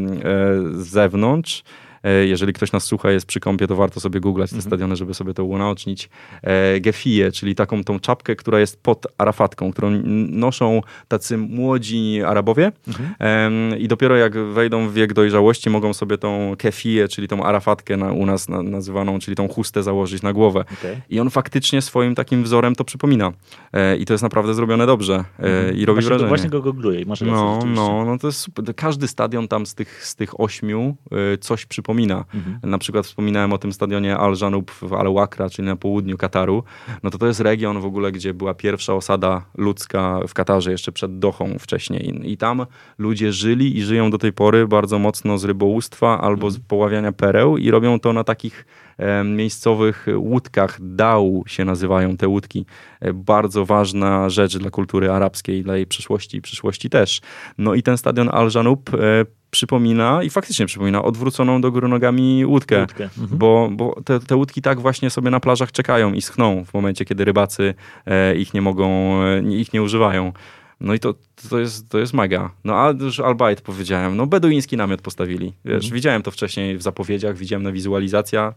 z zewnątrz E, jeżeli ktoś nas słucha, jest przy kąpie, to warto sobie googlać te mhm. stadiony, żeby sobie to unaocznić. E, Gefiję, czyli taką tą czapkę, która jest pod Arafatką, którą noszą tacy młodzi Arabowie mhm. i dopiero jak wejdą w wiek dojrzałości, mogą sobie tą kefiję, czyli tą Arafatkę na, u nas na, nazywaną, czyli tą chustę założyć na głowę. Okay. I on faktycznie swoim takim wzorem to przypomina. E, I to jest naprawdę zrobione dobrze. Mhm. I robi właśnie, wrażenie. Właśnie go googluję i No, no, no to jest super. Każdy stadion tam z tych, z tych ośmiu coś przypomina Mhm. Na przykład wspominałem o tym stadionie Al Janub w Al Wakra, czyli na południu Kataru. No to to jest region w ogóle, gdzie była pierwsza osada ludzka w Katarze, jeszcze przed Dochą wcześniej. I tam ludzie żyli i żyją do tej pory bardzo mocno z rybołówstwa albo z mhm. poławiania pereł i robią to na takich e, miejscowych łódkach. Dał się nazywają te łódki. E, bardzo ważna rzecz dla kultury arabskiej, dla jej przyszłości i przyszłości też. No i ten stadion Al Janub e, przypomina i faktycznie przypomina odwróconą do góry nogami łódkę, łódkę. Mhm. bo, bo te, te, łódki tak właśnie sobie na plażach czekają i schną w momencie, kiedy rybacy e, ich nie mogą, e, ich nie używają. No i to, to, jest, to jest mega. No a już Albayt powiedziałem, no beduiński namiot postawili. Wiesz, mhm. widziałem to wcześniej w zapowiedziach, widziałem na wizualizacjach,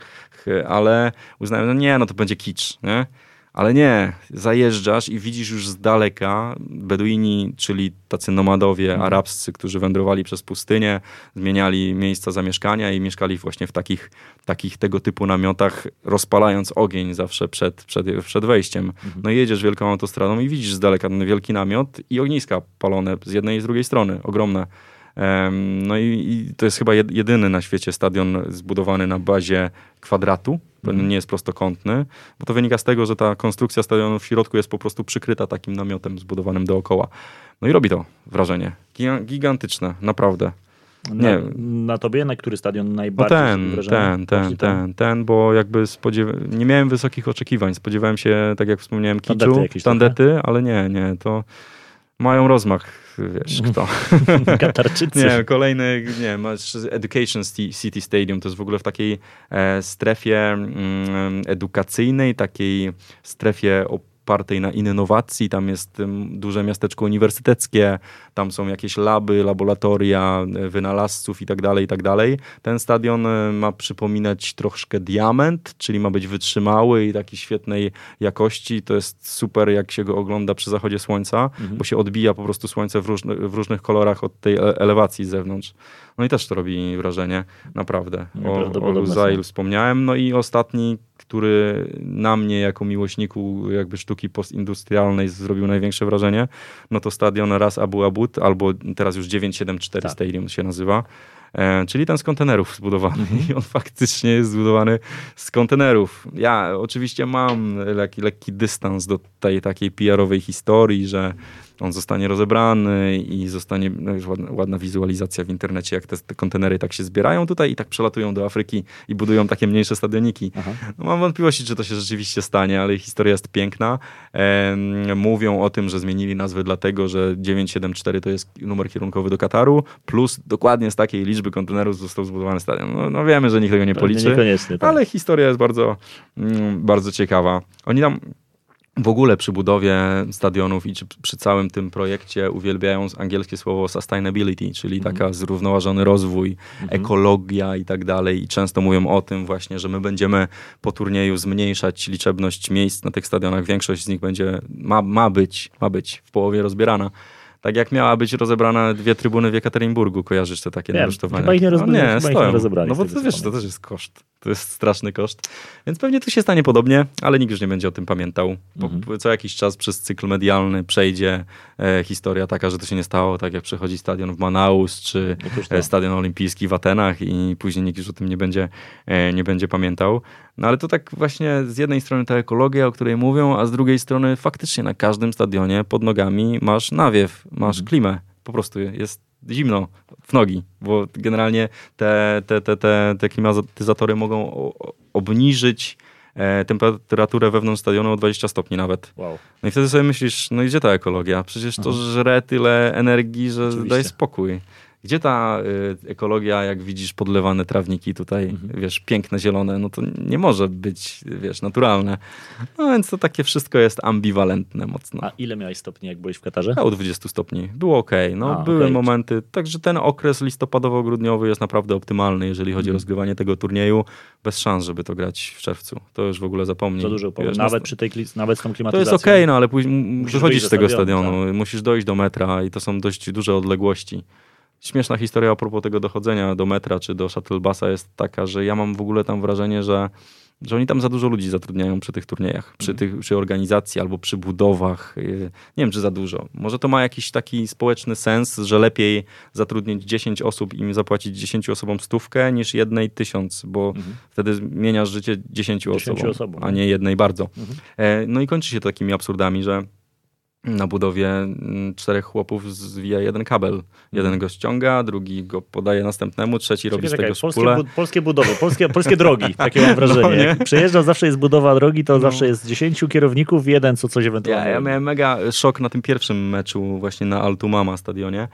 ale uznałem, no nie, no to będzie kicz, nie? Ale nie, zajeżdżasz i widzisz już z daleka Beduini, czyli tacy nomadowie mhm. arabscy, którzy wędrowali przez pustynię, zmieniali miejsca zamieszkania i mieszkali właśnie w takich, takich tego typu namiotach, rozpalając ogień zawsze przed, przed, przed wejściem. Mhm. No jedziesz wielką autostradą i widzisz z daleka ten wielki namiot i ogniska palone z jednej i z drugiej strony, ogromne. No i, i, to jest chyba jedyny na świecie stadion zbudowany na bazie kwadratu. Nie jest prostokątny, bo to wynika z tego, że ta konstrukcja stadionu w środku jest po prostu przykryta takim namiotem zbudowanym dookoła. No i robi to wrażenie. Gigantyczne, naprawdę. Nie. Na, na tobie na który stadion najbardziej no ten, ten, ten, ten, ten, bo jakby spodziewa... nie miałem wysokich oczekiwań. Spodziewałem się, tak jak wspomniałem, kiczu, tandety, tandety ale nie, nie, to mają rozmach wiesz kto. Katarczycy. nie, kolejny, nie masz Education City Stadium, to jest w ogóle w takiej e, strefie mm, edukacyjnej, takiej strefie opartej na innowacji, tam jest duże miasteczko uniwersyteckie, tam są jakieś laby, laboratoria e, wynalazców i tak dalej, i tak. Ten stadion e, ma przypominać troszkę diament, czyli ma być wytrzymały i takiej świetnej jakości. To jest super, jak się go ogląda przy zachodzie słońca, mhm. bo się odbija po prostu słońce w, różny, w różnych kolorach od tej e, elewacji z zewnątrz. No i też to robi wrażenie, naprawdę. O, o Luzail wspomniałem. No i ostatni, który na mnie jako miłośniku jakby sztuki postindustrialnej zrobił największe wrażenie, no to stadion Ras Abu Abud, albo teraz już 974 tak. Stadium się nazywa. E, czyli ten z kontenerów zbudowany mhm. i on faktycznie jest zbudowany z kontenerów. Ja oczywiście mam lekki, lekki dystans do tej takiej PR-owej historii, że on zostanie rozebrany i zostanie no już ładna, ładna wizualizacja w internecie, jak te, te, kontenery tak się zbierają tutaj i tak przelatują do Afryki i budują takie mniejsze stadioniki. No, mam wątpliwości, czy to się rzeczywiście stanie, ale historia jest piękna. mówią o tym, że zmienili nazwę dlatego, że 974 to jest numer kierunkowy do Kataru, plus dokładnie z takiej liczby kontenerów został zbudowany stadion. No, no wiemy, że nikt tego nie policzy, tak. ale historia jest bardzo, mm, bardzo ciekawa. Oni tam w ogóle przy budowie stadionów i przy całym tym projekcie uwielbiają angielskie słowo sustainability, czyli mm. taka zrównoważony rozwój, mm -hmm. ekologia i tak dalej. I często mówią o tym właśnie, że my będziemy po turnieju zmniejszać liczebność miejsc na tych stadionach. Większość z nich będzie, ma, ma być, ma być w połowie rozbierana. Tak jak miała być rozebrana dwie trybuny w Jekaterinburgu, kojarzysz te takie Wiem, Chyba ich nie, rozbra- no nie, stoją. rozebrali. No bo to wiesz, to też jest koszt. To jest straszny koszt. Więc pewnie tu się stanie podobnie, ale nikt już nie będzie o tym pamiętał. Mhm. Co jakiś czas przez cykl medialny przejdzie e, historia taka, że to się nie stało, tak jak przechodzi stadion w Manaus, czy no stadion olimpijski w Atenach i później nikt już o tym nie będzie, e, nie będzie pamiętał. No ale to tak właśnie z jednej strony ta ekologia, o której mówią, a z drugiej strony faktycznie na każdym stadionie pod nogami masz nawiew, masz mhm. klimę. Po prostu jest zimno w nogi, bo generalnie te, te, te, te, te klimatyzatory mogą obniżyć e, temperaturę wewnątrz stadionu o 20 stopni nawet. Wow. No i wtedy sobie myślisz, no i gdzie ta ekologia? Przecież to Aha. żre tyle energii, że Oczywiście. daj spokój. Gdzie ta y, ekologia, jak widzisz podlewane trawniki tutaj, mhm. wiesz, piękne, zielone, no to nie może być, wiesz, naturalne. No więc to takie wszystko jest ambiwalentne mocno. A ile miałeś stopni, jak byłeś w Katarze? Około 20 stopni. Było ok. No, A, były okay. momenty, także ten okres listopadowo-grudniowy jest naprawdę optymalny, jeżeli chodzi mhm. o rozgrywanie tego turnieju. Bez szans, żeby to grać w czerwcu. To już w ogóle zapomnij. Za dużo, wiesz, nawet przy tej, nawet z tą klimatyzacją. To jest ok, no ale później wychodzisz z tego stadionu, stadionu tak. musisz dojść do metra i to są dość duże odległości. Śmieszna historia a propos tego dochodzenia do metra czy do shuttlebusa jest taka, że ja mam w ogóle tam wrażenie, że, że oni tam za dużo ludzi zatrudniają przy tych turniejach, przy, mm. tych, przy organizacji albo przy budowach. Y, nie wiem, czy za dużo. Może to ma jakiś taki społeczny sens, że lepiej zatrudnić 10 osób i im zapłacić 10 osobom stówkę niż jednej tysiąc, bo mm. wtedy zmieniasz życie 10, 10 osobom, osobom, a nie jednej bardzo. Mm. No i kończy się takimi absurdami, że na budowie mm, czterech chłopów zwija jeden kabel. Jeden mhm. go ściąga, drugi go podaje następnemu, trzeci robi z tego polskie, bu polskie budowy, polskie, polskie drogi, takie mam wrażenie. No, Jak zawsze jest budowa drogi, to no. zawsze jest dziesięciu kierowników, jeden co coś ewentualnie. Ja, ja miałem mega szok na tym pierwszym meczu właśnie na Altumama stadionie.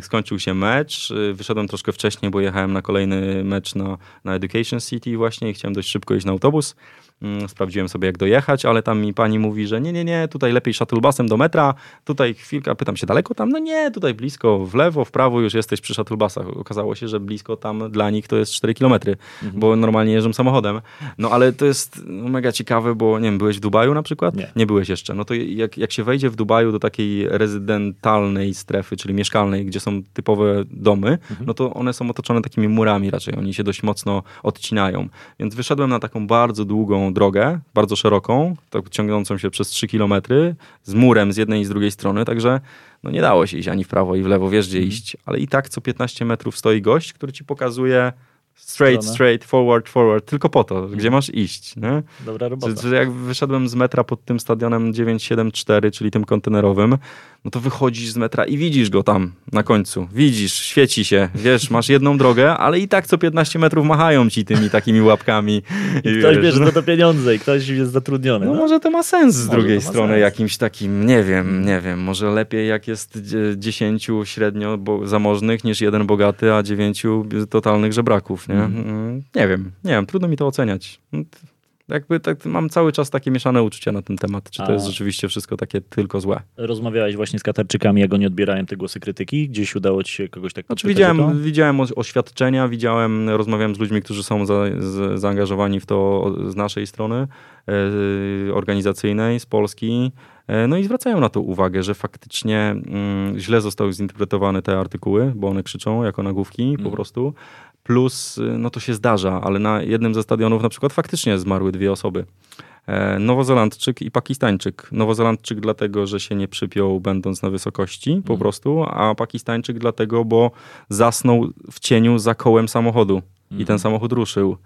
skończył się mecz, y, wyszedłem troszkę wcześniej, bo jechałem na kolejny mecz na, na Education City właśnie i chciałem dość szybko iść na autobus. Mm, sprawdziłem sobie jak dojechać, ale tam mi pani mówi, że nie, nie, nie, tutaj lepiej shuttlebusem do metra, tutaj chwilka, pytam się daleko tam, no nie, tutaj blisko, w lewo, w prawo już jesteś przy shuttlebusach. Okazało się, że blisko tam dla nich to jest 4 km, mhm. bo normalnie jeżdżą samochodem. No ale to jest no, mega ciekawe, bo nie wiem, byłeś w Dubaju na przykład? Nie. nie byłeś jeszcze. No to jak, jak się wejdzie w Dubaju do takiej rezydentalnej strefy, czyli mieszkalnej, gdzie są typowe domy, mhm. no to one są otoczone takimi murami raczej, oni się dość mocno odcinają. Więc wyszedłem na taką bardzo długą drogę, bardzo szeroką, tak ciągnącą się przez 3 km, z murem z jednej i z drugiej strony, także no nie dało się iść ani w prawo i w lewo, wiesz gdzie mm. iść, ale i tak co 15 metrów stoi gość, który ci pokazuje straight, stronę. straight, forward, forward, tylko po to, gdzie mhm. masz iść. Nie? Dobra robota. Że, że jak wyszedłem z metra pod tym stadionem 974, czyli tym kontenerowym, no to wychodzisz z metra i widzisz go tam na końcu. Widzisz, świeci się, wiesz, masz jedną drogę, ale i tak co 15 metrów machają ci tymi takimi łapkami. I, ktoś wiesz, bierze no. to pieniądze i ktoś jest zatrudniony. No, no. może to ma sens z może drugiej strony, sens. jakimś takim, nie wiem, nie wiem, może lepiej jak jest 10 średnio zamożnych niż jeden bogaty, a 9 totalnych żebraków, nie? Mm. Nie wiem, nie wiem, trudno mi to oceniać jakby tak, mam cały czas takie mieszane uczucia na ten temat, czy to A. jest rzeczywiście wszystko takie tylko złe. Rozmawiałeś właśnie z Katarczykami, jak oni odbierają te głosy krytyki? Gdzieś udało ci się kogoś tak znaczy, widziałem, widziałem oświadczenia, widziałem, rozmawiałem z ludźmi, którzy są za, z, zaangażowani w to z naszej strony e, organizacyjnej, z Polski. E, no i zwracają na to uwagę, że faktycznie mm, źle zostały zinterpretowane te artykuły, bo one krzyczą jako nagłówki mm. po mhm. prostu. Plus, y, no to się zdarza, ale na jednym ze stadionów na przykład faktycznie zmarły dwie osoby. E, Nowozelandczyk i Pakistańczyk. Nowozelandczyk dlatego, że się nie przypiął będąc na wysokości po mhm. prostu, a Pakistańczyk dlatego, bo zasnął w cieniu za kołem samochodu i ten mhm. samochód ruszył.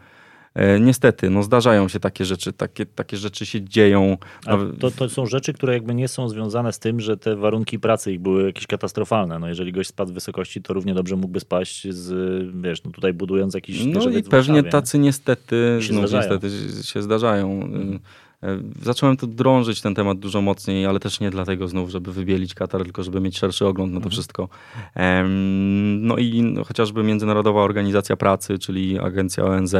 E, niestety, no zdarzają się takie rzeczy, takie, takie rzeczy się dzieją. A to, to są rzeczy, które jakby nie są związane z tym, że te warunki pracy ich były jakieś katastrofalne. No jeżeli gość spadł z wysokości, to równie dobrze mógłby spaść z, wiesz, no tutaj budując jakiś No i pewnie tacy niestety, się znów, niestety się zdarzają. Mhm. Zacząłem tu drążyć ten temat dużo mocniej, ale też nie dlatego znów, żeby wybielić Katar, tylko żeby mieć szerszy ogląd na to mhm. wszystko. No i no, chociażby Międzynarodowa Organizacja Pracy, czyli agencja ONZ,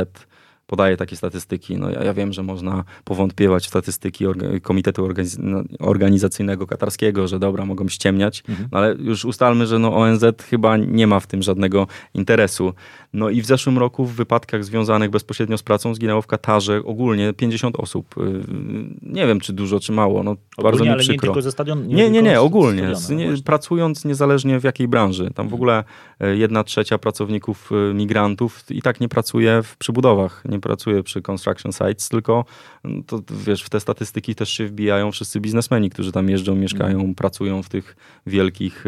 podaje takie statystyki. No ja, ja wiem, że można powątpiewać w statystyki orga, Komitetu no, Organizacyjnego Katarskiego, że dobra, mogą ściemniać, mhm. no ale już ustalmy, że no ONZ chyba nie ma w tym żadnego interesu. No i w zeszłym roku w wypadkach związanych bezpośrednio z pracą zginęło w Katarze ogólnie 50 osób. Y, nie wiem, czy dużo, czy mało. No, ogólnie, bardzo mi ale przykro. Nie, tylko ze stadion, nie, nie, nie, nie ogólnie. nie, pracując niezależnie w jakiej branży. Tam w mhm. ogóle y, jedna trzecia pracowników y, migrantów i tak nie pracuje w przybudowach, nie pracuje przy construction sites, tylko no, to wiesz, w te statystyki też się wbijają wszyscy biznesmeni, którzy tam jeżdżą, mieszkają, mm. pracują w tych wielkich,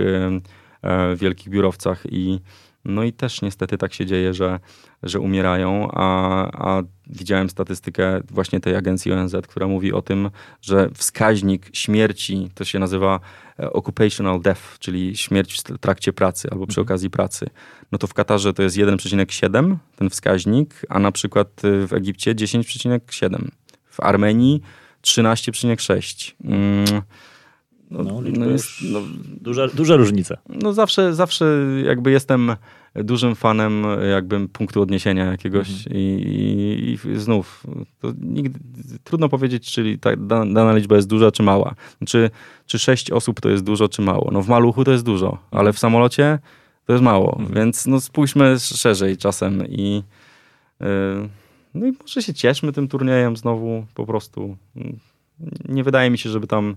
e, wielkich biurowcach i no i też niestety tak się dzieje, że, że umierają, a, a widziałem statystykę właśnie tej agencji ONZ, która mówi o tym, że wskaźnik śmierci to się nazywa occupational death, czyli śmierć w trakcie pracy albo przy mhm. okazji pracy. No to w Katarze to jest 1,7 ten wskaźnik, a na przykład w Egipcie 10,7. W Armenii 13,6. Mm no, no, no jest, no, duża, duża różnica. No zawsze, zawsze jakby jestem dużym fanem jakby punktu odniesienia jakiegoś mhm. i, i, i, znów nigdy, trudno powiedzieć, czy ta dana liczba jest duża czy mała. Czy, czy sześć osób to jest dużo czy mało. No w maluchu to jest dużo, ale w samolocie to jest mało, mhm. więc no spójrzmy szerzej czasem i yy, no i może się cieszmy tym turniejem znowu po prostu. Nie wydaje mi się, żeby tam E,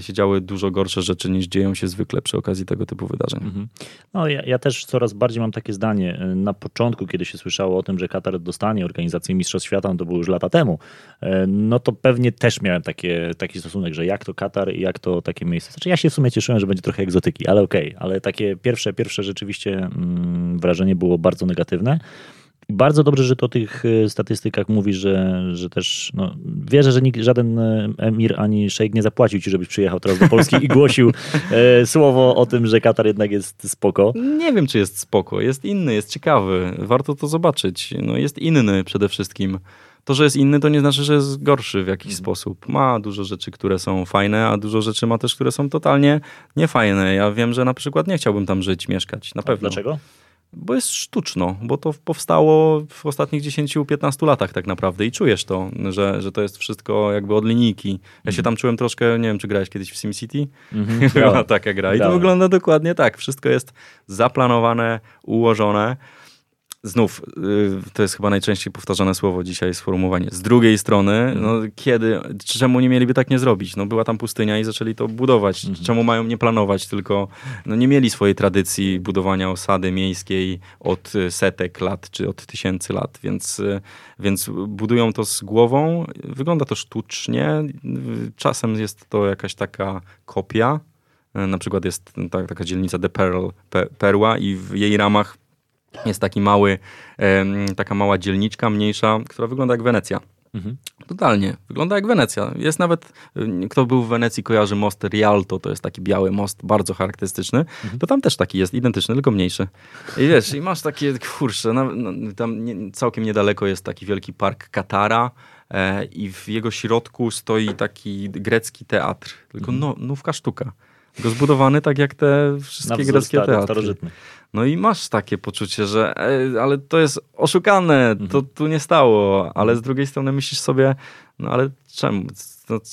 się działy dużo gorsze rzeczy niż dzieją się zwykle przy okazji tego typu wydarzeń. Mhm. No ja, ja, też coraz bardziej mam takie zdanie. E, na początku, kiedy się słyszało o tym, że Katar dostanie organizację Mistrzostw Świata, no to było już lata temu, e, no to pewnie też miałem takie, taki stosunek, że jak to Katar i jak to takie miejsce. Znaczy ja się w sumie cieszyłem, że będzie trochę egzotyki, ale okej, okay. ale takie pierwsze, pierwsze rzeczywiście mm, wrażenie było bardzo negatywne. Bardzo dobrze, że to o tych e, statystykach mówisz, że, że też no, wierzę, że nikt, żaden e, emir ani szejk nie zapłacił ci, żebyś przyjechał teraz do Polski i głosił e, słowo o tym, że Katar jednak jest spoko. Nie wiem, czy jest spoko. Jest inny, jest ciekawy. Warto to zobaczyć. No, jest inny przede wszystkim. To, że jest inny, to nie znaczy, że jest gorszy w jakiś mhm. sposób. Ma dużo rzeczy, które są fajne, a dużo rzeczy ma też, które są totalnie niefajne. Ja wiem, że na przykład nie chciałbym tam żyć, mieszkać. Na pewno. Dlaczego? Bo jest sztuczno, bo to powstało w ostatnich 10-15 latach tak naprawdę i czujesz to, że, że to jest wszystko jakby od linijki. Ja się mhm. tam czułem troszkę, nie wiem, czy grałeś kiedyś w SimCity? Mm-hmm, Była taka gra i to wygląda dokładnie tak. Wszystko jest zaplanowane, ułożone znów, y, to jest chyba najczęściej powtarzane słowo dzisiaj, sformułowanie. Z drugiej strony, mhm. no, kiedy, czemu nie mieliby tak nie zrobić? No, była tam pustynia i zaczęli to budować. Mhm. Czemu mają nie planować, tylko no, nie mieli swojej tradycji budowania osady miejskiej od setek lat, czy od tysięcy lat, więc, y, więc budują to z głową. Wygląda to sztucznie. Czasem jest to jakaś taka kopia. Na przykład jest ta, taka dzielnica The Pearl, Perła i w jej ramach jest taki mały, taka mała dzielniczka, mniejsza, która wygląda jak Wenecja. Mhm. Totalnie. Wygląda jak Wenecja. Jest nawet, kto był w Wenecji, kojarzy most Rialto, to jest taki biały most, bardzo charakterystyczny. Mhm. To tam też taki jest, identyczny, tylko mniejszy. I wiesz, i masz takie, kurczę, no, tam nie, całkiem niedaleko jest taki wielki park Katara e, i w jego środku stoi taki grecki teatr, tylko mhm. no, nówka sztuka. Go zbudowany tak jak te wszystkie greckie teatry. No i masz takie poczucie, że e, ale to jest oszukane, to mhm. tu nie stało, ale z drugiej strony myślisz sobie, no ale czemu,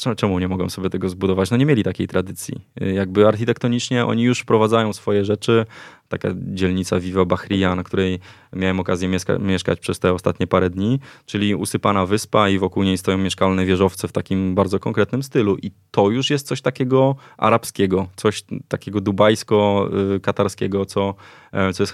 no, czemu nie mogą sobie tego zbudować? No nie mieli takiej tradycji. E, jakby architektonicznie oni już wprowadzają swoje rzeczy, taka dzielnica Viva Bahria, na której miałem okazję mieszka mieszkać przez te ostatnie parę dni, czyli usypana wyspa i wokół niej stoją mieszkalne wieżowce w takim bardzo konkretnym stylu. I to już jest coś takiego arabskiego, coś takiego dubajsko-katarskiego, co, e, co jest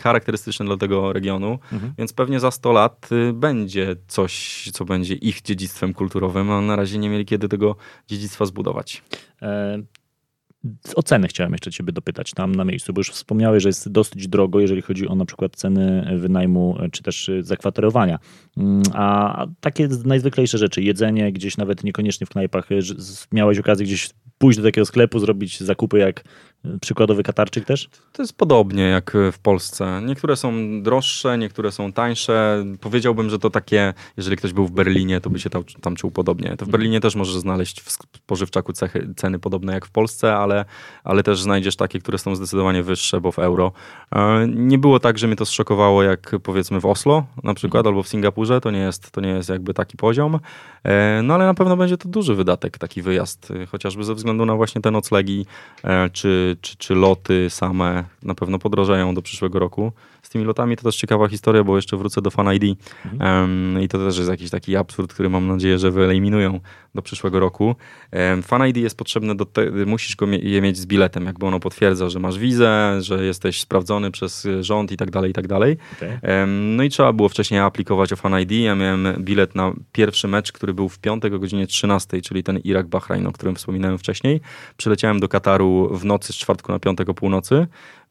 charakterystyczne dla tego regionu. Mhm. Więc pewnie za 100 lat y, będzie coś, co będzie ich dziedzictwem kulturowym, a na razie nie mieli kiedy tego dziedzictwa zbudować. E Oceny chciałem jeszcze ciebie dopytać tam na miejscu, bo już wspomniałeś, że jest dosyć drogo, jeżeli chodzi o na przykład ceny wynajmu czy też zakwaterowania. Mm, a takie najzwyklejsze rzeczy, jedzenie gdzieś nawet niekoniecznie w knajpach, miałeś okazję gdzieś pójść do takiego sklepu, zrobić zakupy jak przykładowy Katarczyk też? To jest podobnie jak w Polsce. Niektóre są droższe, niektóre są tańsze. Powiedziałbym, że to takie, jeżeli ktoś był w Berlinie, to by się tam, tam czuł podobnie. To w mhm. Berlinie też możesz znaleźć w spożywczaku cechy, ceny podobne jak w Polsce, ale, ale też znajdziesz takie, które są zdecydowanie wyższe, bo w euro. E, nie było tak, że mnie to zszokowało jak powiedzmy w Oslo na przykład, mhm. albo w Singapurze. To nie jest, to nie jest jakby taki poziom. E, no ale na pewno będzie to duży wydatek, taki wyjazd, chociażby ze względu na właśnie te noclegi, e, czy czy, czy, loty same na pewno podrożeją do przyszłego roku. Z tymi lotami to też ciekawa historia, bo jeszcze wrócę do Fan ID mhm. um, i to też jest jakiś taki absurd, który mam nadzieję, że wyeliminują do przyszłego roku. Fan ID jest potrzebne do te, musisz go je mieć z biletem, jakby ono potwierdza, że masz wizę, że jesteś sprawdzony przez rząd i tak dalej, i tak dalej. Okay. No i trzeba było wcześniej aplikować o Fan ID. Ja miałem bilet na pierwszy mecz, który był w piątek o godzinie 13, czyli ten Irak-Bahrain, o którym wspominałem wcześniej. Przyleciałem do Kataru w nocy z czwartku na piątek o północy,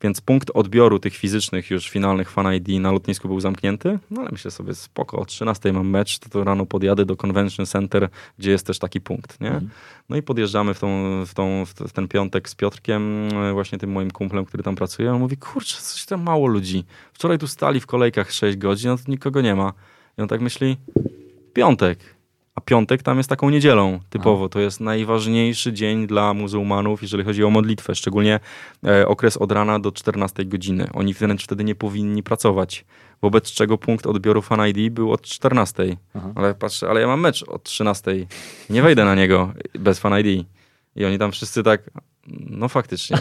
więc punkt odbioru tych fizycznych już finalnych Fan ID na lotnisku był zamknięty, no ale myślę sobie spoko, o 13 mam mecz, to, to rano podjadę do Convention Center, gdzie jest też taki punkt, nie? Mhm. No i podjeżdżamy w, tą, w, tą, w ten piątek z Piotrkiem, właśnie tym moim kumplem, który tam pracuje, on mówi, kurczę, coś tam mało ludzi. Wczoraj tu stali w kolejkach 6 godzin, no to nikogo nie ma. I on tak myśli, piątek, a piątek tam jest taką niedzielą typowo. To jest najważniejszy dzień dla muzułmanów, jeżeli chodzi o modlitwę, szczególnie e, okres od rana do 14 godziny. Oni wręcz wtedy nie powinni pracować, wobec czego punkt odbioru Fan ID był od 14. Aha. Ale patrzę, ale ja mam mecz od 13. Nie wejdę na niego bez Fan ID. I oni tam wszyscy tak, no faktycznie.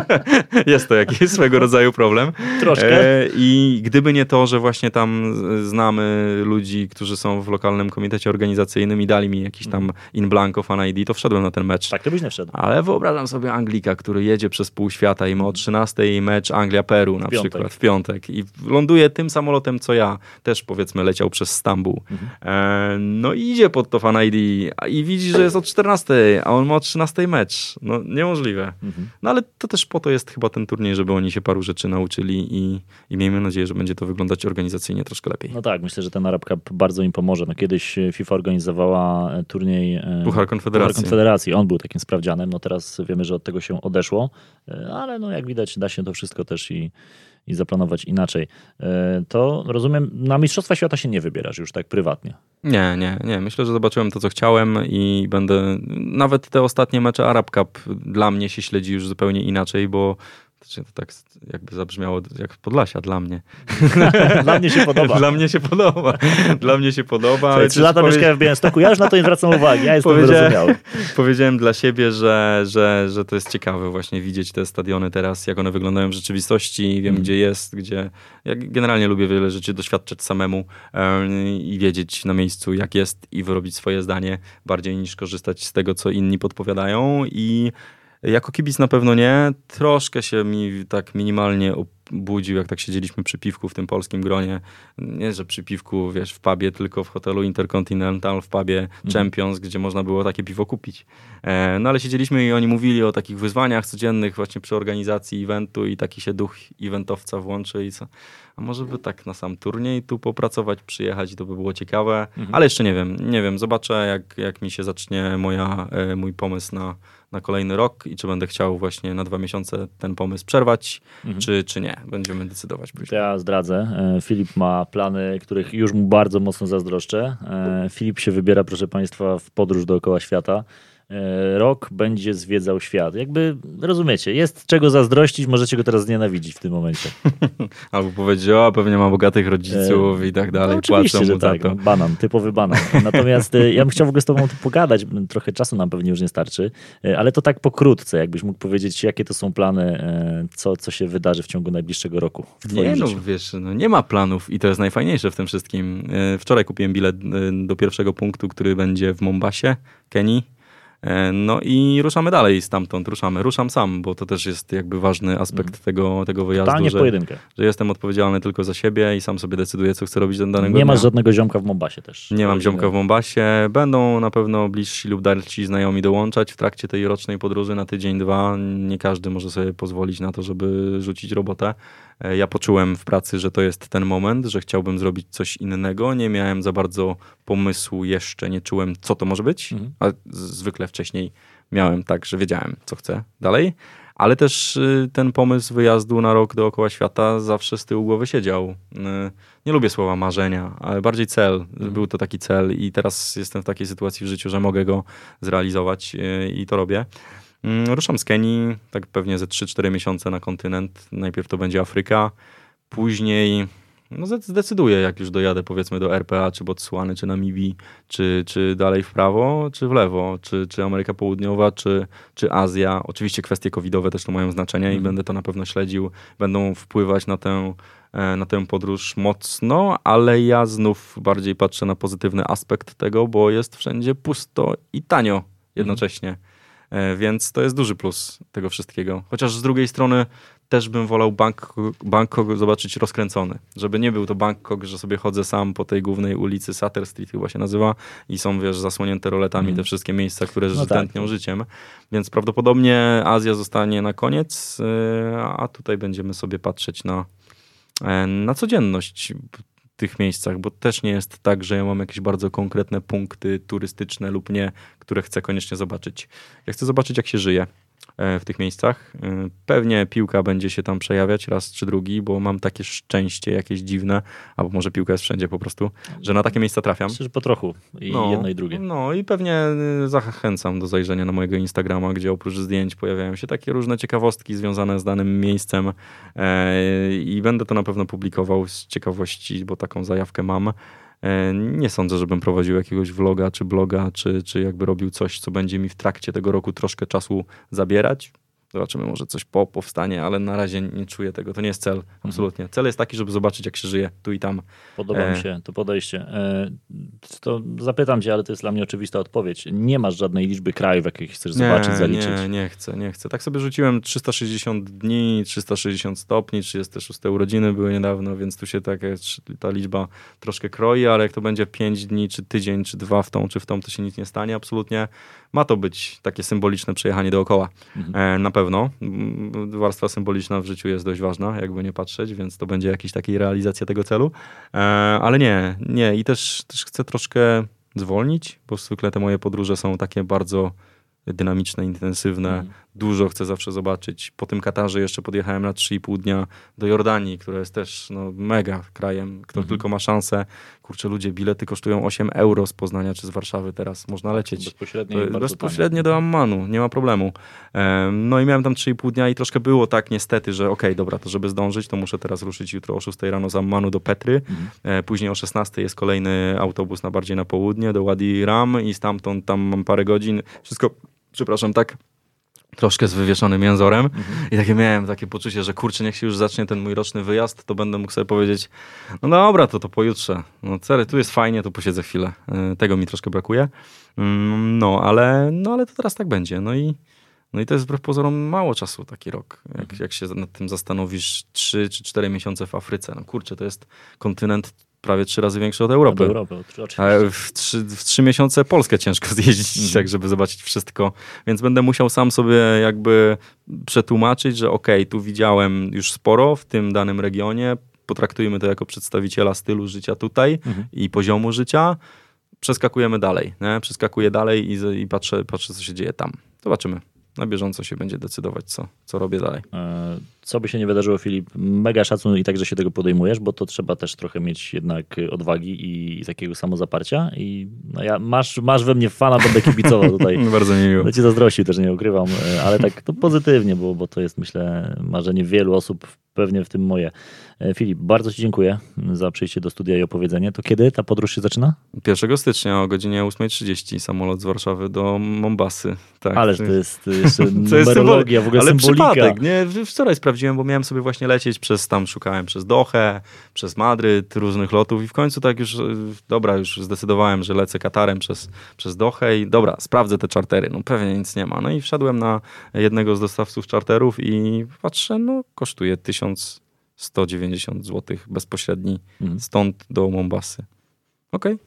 jest to jakiś swego rodzaju problem. Troszkę. E, I gdyby nie to, że właśnie tam znamy ludzi, którzy są w lokalnym komitecie organizacyjnym i dali mi jakiś tam in blanco fan ID, to wszedłem na ten mecz. Tak, to byś nie wszedł. Ale wyobrażam sobie Anglika, który jedzie przez pół świata i ma o 13 mecz Anglia-Peru na w przykład w piątek i ląduje tym samolotem, co ja. Też powiedzmy leciał przez Stambuł. Mhm. E, no i idzie pod to fan ID i widzi, że jest o 14, a on ma o 13 mecz. No nie niemożliwe. Mhm. No ale to też po to jest chyba ten turniej, żeby oni się paru rzeczy nauczyli i, i miejmy nadzieję, że będzie to wyglądać organizacyjnie troszkę lepiej. No tak, myślę, że ten Arab Cup bardzo im pomoże. No kiedyś FIFA organizowała e, turniej e, Puchar Konfederacji. Puchar Konfederacji. On był takim sprawdzianem. No teraz wiemy, że od tego się odeszło, e, ale no jak widać da się to wszystko też i i zaplanować inaczej. To rozumiem, na Mistrzostwa Świata się nie wybierasz już tak prywatnie. Nie, nie, nie. Myślę, że zobaczyłem to, co chciałem i będę. Nawet te ostatnie mecze Arab Cup dla mnie się śledzi już zupełnie inaczej, bo to tak jakby zabrzmiało jak Podlasia dla mnie. dla mnie się podoba. dla mnie się podoba. Dla mnie się podoba. Trzy lata powie... mieszkałem w Białymstoku, ja już na to nie zwracam uwagi, ja jestem powiedziałem, wyrozumiały. Powiedziałem dla siebie, że, że, że to jest ciekawe właśnie widzieć te stadiony teraz, jak one wyglądają w rzeczywistości, wiem mm. gdzie jest, gdzie... Ja generalnie lubię wiele rzeczy doświadczać samemu i wiedzieć na miejscu jak jest i wyrobić swoje zdanie, bardziej niż korzystać z tego, co inni podpowiadają i jako kibic na pewno nie. Troszkę się mi tak minimalnie budził, jak tak siedzieliśmy przy piwku w tym polskim gronie. Nie, że przy piwku, wiesz, w pubie, tylko w hotelu Intercontinental, w pubie mhm. Champions, gdzie można było takie piwo kupić. E, no ale siedzieliśmy i oni mówili o takich wyzwaniach codziennych właśnie przy organizacji eventu i taki się duch eventowca włączy i co. A może by tak na sam turniej tu popracować, przyjechać i to by było ciekawe. Mhm. Ale jeszcze nie wiem, nie wiem. Zobaczę, jak, jak mi się zacznie moja, e, mój pomysł na na kolejny rok i czy będę chciał właśnie na dwa miesiące ten pomysł przerwać, mhm. czy, czy nie. Będziemy decydować później. Ja zdradzę. E, Filip ma plany, których już mu bardzo mocno zazdroszczę. E, Filip się wybiera, proszę Państwa, w podróż dookoła świata. E, rok będzie zwiedzał świat. Jakby rozumiecie, jest czego zazdrościć, możecie go teraz znienawidzić w tym momencie. Albo powiedzieć, o, pewnie ma bogatych rodziców e, i tak dalej. No, oczywiście, że tak. No, banan, typowy banan. Natomiast e, ja bym chciał w ogóle z tobą pogadać, trochę czasu nam pewnie już nie starczy, e, ale to tak pokrótce, jakbyś mógł powiedzieć, jakie to są plany, co, co się wydarzy w ciągu najbliższego roku w Nie, no życiu. wiesz, no, nie ma planów i to jest najfajniejsze w tym wszystkim. Wczoraj kupiłem bilet do pierwszego punktu, który będzie w Mombasie, Kenii no i ruszamy dalej stamtąd, ruszamy. Ruszam sam, bo to też jest jakby ważny aspekt mm. tego, tego wyjazdu, Totalnie że, pojedynkę. że jestem odpowiedzialny tylko za siebie i sam sobie decyduję, co chcę robić do danego Nie dnia. masz żadnego ziomka w Mombasie też. Nie mam ziomka w Mombasie. Będą na pewno bliżsi lub dalsi znajomi dołączać w trakcie tej rocznej podróży na tydzień, dwa. Nie każdy może sobie pozwolić na to, żeby rzucić robotę. E, ja poczułem w pracy, że to jest ten moment, że chciałbym zrobić coś innego. Nie miałem za bardzo pomysłu jeszcze, nie czułem, co to może być, mhm. a zwykle wcześniej miałem tak, że wiedziałem, co chcę dalej. Ale też y, ten pomysł wyjazdu na rok dookoła świata zawsze z tyłu głowy siedział. Y, nie lubię słowa marzenia, ale bardziej cel. Mhm. Był to taki cel i teraz jestem w takiej sytuacji w życiu, że mogę go zrealizować y, i to robię. Mm, ruszam z Kenii, tak pewnie ze 3-4 miesiące na kontynent. Najpierw to będzie Afryka, później no zdecyduję, jak już dojadę powiedzmy do RPA, czy Botswany, czy Namibii, czy, czy dalej w prawo, czy w lewo, czy, czy Ameryka Południowa, czy, czy Azja. Oczywiście kwestie covidowe też tu mają znaczenie mm. i mhm. będę to na pewno śledził. Będą wpływać na tę, e, na tę podróż mocno, ale ja znów bardziej patrzę na pozytywny aspekt tego, bo jest wszędzie pusto i tanio jednocześnie. Mm. E, więc to jest duży plus tego wszystkiego. Chociaż z drugiej strony też bym wolał Bangkok, Bangkok zobaczyć rozkręcony. Żeby nie był to Bangkok, że sobie chodzę sam po tej głównej ulicy Sutter Street chyba się nazywa i są, wiesz, zasłonięte roletami mm. te wszystkie miejsca, które no tętnią tak. życiem. Więc prawdopodobnie Azja zostanie na koniec, e, a tutaj będziemy sobie patrzeć na, e, na codzienność tych miejscach, bo też nie jest tak, że ja mam jakieś bardzo konkretne punkty turystyczne lub nie, które chcę koniecznie zobaczyć. Ja chcę zobaczyć, jak się żyje. E, w tych miejscach. E, pewnie piłka będzie się tam przejawiać raz czy drugi, bo mam takie szczęście jakieś dziwne, albo może piłka jest wszędzie po prostu, że na takie miejsca trafiam. Że po trochu i no, jedno i drugie. No i pewnie y, zachęcam do zajrzenia na mojego Instagrama, gdzie oprócz zdjęć pojawiają się takie różne ciekawostki związane z danym miejscem e, i będę to na pewno publikował z ciekawości, bo taką zajawkę mam. E, nie sądzę, żebym prowadził jakiegoś vloga czy bloga, czy, czy jakby robił coś, co będzie mi w trakcie tego roku troszkę czasu zabierać. Zobaczymy, może coś po powstanie, ale na razie nie czuję tego. To nie jest cel, mhm. absolutnie. Cel jest taki, żeby zobaczyć, jak się żyje tu i tam. Podoba e... mi się to podejście. E, to zapytam cię, ale to jest dla mnie oczywista odpowiedź. Nie masz żadnej liczby krajów, jakich chcesz nie, zobaczyć, zaliczyć? Nie, nie chcę, nie chcę. Tak sobie rzuciłem 360 dni, 360 stopni, 36 urodziny były niedawno, więc tu się tak, ta liczba troszkę kroi, ale jak to będzie 5 dni, czy tydzień, czy dwa w tą, czy w tą, to się nic nie stanie absolutnie. Ma to być takie symboliczne przejechanie dookoła. Mhm. E, na pewno. Warstwa symboliczna w życiu jest dość ważna, jakby nie patrzeć, więc to będzie jakiś takiej realizacja tego celu. E, ale nie, nie. I też, też chcę troszkę zwolnić, bo zwykle te moje podróże są takie bardzo dynamiczne, intensywne. Mm. Dużo chcę zawsze zobaczyć. Po tym Katarze jeszcze podjechałem na 3,5 dnia do Jordanii, która jest też no, mega krajem, kto mm. tylko ma szansę. Kurczę, ludzie, bilety kosztują 8 euro z Poznania czy z Warszawy teraz. Można lecieć. Bezpośrednio, bezpośrednio do Ammanu, nie ma problemu. No i miałem tam 3,5 dnia i troszkę było tak niestety, że okej, okay, dobra, to żeby zdążyć, to muszę teraz ruszyć jutro o 6 rano z Ammanu do Petry. Mm. Później o 16 jest kolejny autobus na bardziej na południe, do Wadi Ram i stamtąd tam mam parę godzin. Wszystko przepraszam, tak troszkę z wywieszonym jęzorem mhm. i takie miałem takie poczucie, że kurczę, niech się już zacznie ten mój roczny wyjazd, to będę mógł sobie powiedzieć, no dobra, to to pojutrze. No serio, tu jest fajnie, to posiedzę chwilę. E, tego mi troszkę brakuje. Mm, no, ale, no, ale to teraz tak będzie. No i, no i to jest wbrew pozorom mało czasu, taki rok. Jak, mhm. jak się nad tym zastanowisz, 3 czy 4 miesiące w Afryce. No kurczę, to jest kontynent prawie trzy razy większy od Europy. Od Europy oczywiście. W trzy, w trzy miesiące Polskę ciężko zjeździć, mm. tak żeby zobaczyć wszystko. Więc będę musiał sam sobie jakby przetłumaczyć, że okej, okay, tu widziałem już sporo w tym danym regionie, potraktujmy to jako przedstawiciela stylu życia tutaj mm. i poziomu życia. Przeskakujemy dalej, nie? Przeskakuję dalej i, i patrzę, patrzę, co się dzieje tam. Zobaczymy na bieżąco się będzie decydować, co, co robię dalej. E, co by się nie wydarzyło, Filip, mega szacun i tak, że się tego podejmujesz, bo to trzeba też trochę mieć jednak odwagi i, i takiego samozaparcia. I no ja, masz, masz we mnie fana, będę kibicował tutaj. Bardzo mi miło. Cię zazdrościł, też nie ukrywam, e, ale tak to pozytywnie, bo, bo to jest myślę marzenie wielu osób pewnie w tym moje. E, Filip, bardzo Ci dziękuję za przyjście do studia i opowiedzenie. To kiedy ta podróż się zaczyna? 1 stycznia o godzinie 8.30 samolot z Warszawy do Mombasy. Tak. Ależ to jest jeszcze To jest numerologia, w ogóle ale symbolika. przypadek, nie? Wczoraj sprawdziłem, bo miałem sobie właśnie lecieć przez tam, szukałem przez Dohę, przez Madryt, różnych lotów i w końcu tak już, e, dobra, już zdecydowałem, że lecę Katarem przez, przez Dohę i dobra, sprawdzę te czartery, no pewnie nic nie ma. No i wszedłem na jednego z dostawców czarterów i patrzę, no kosztuje 1190 zł bezpośredni Mhm. stąd do Mombasy. Okej.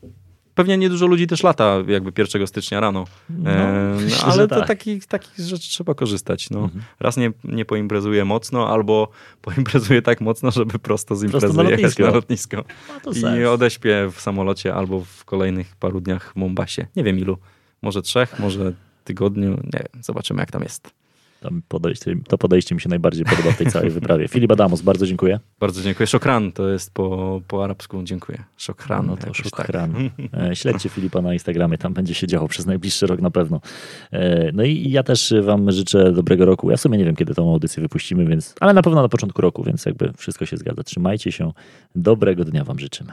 Pewnie niedużo ludzi też lata jakby 1 stycznia rano. No, E, no, ale że to tak. takich, takich rzeczy trzeba korzystać. No. Mhm. Raz nie, nie poimprezuję mocno, albo poimprezuję tak mocno, żeby prosto z Prosto imprezy na jechać lotnisko. na lotnisko. I sens. odeśpię w samolocie albo w kolejnych paru dniach w Mombasie. Nie wiem ilu. Może trzech, może tygodniu. Nie wiem. Zobaczymy jak tam jest. Tam podejście, to podejście mi się najbardziej podoba w tej całej wyprawie. Filip Adamos, bardzo dziękuję. Bardzo dziękuję. Szokran to jest po, po arabsku. Dziękuję. Szokran. No to jakoś szokran. E, Śledźcie Filipa na Instagramie, tam będzie się działo przez najbliższy rok na pewno. E, No i ja też wam życzę dobrego roku. Ja w sumie nie wiem, kiedy tą audycję wypuścimy, więc, ale na pewno na początku roku, więc jakby wszystko się zgadza. Trzymajcie się. Dobrego dnia wam życzymy.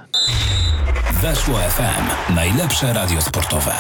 Weszło FM. Najlepsze radio sportowe.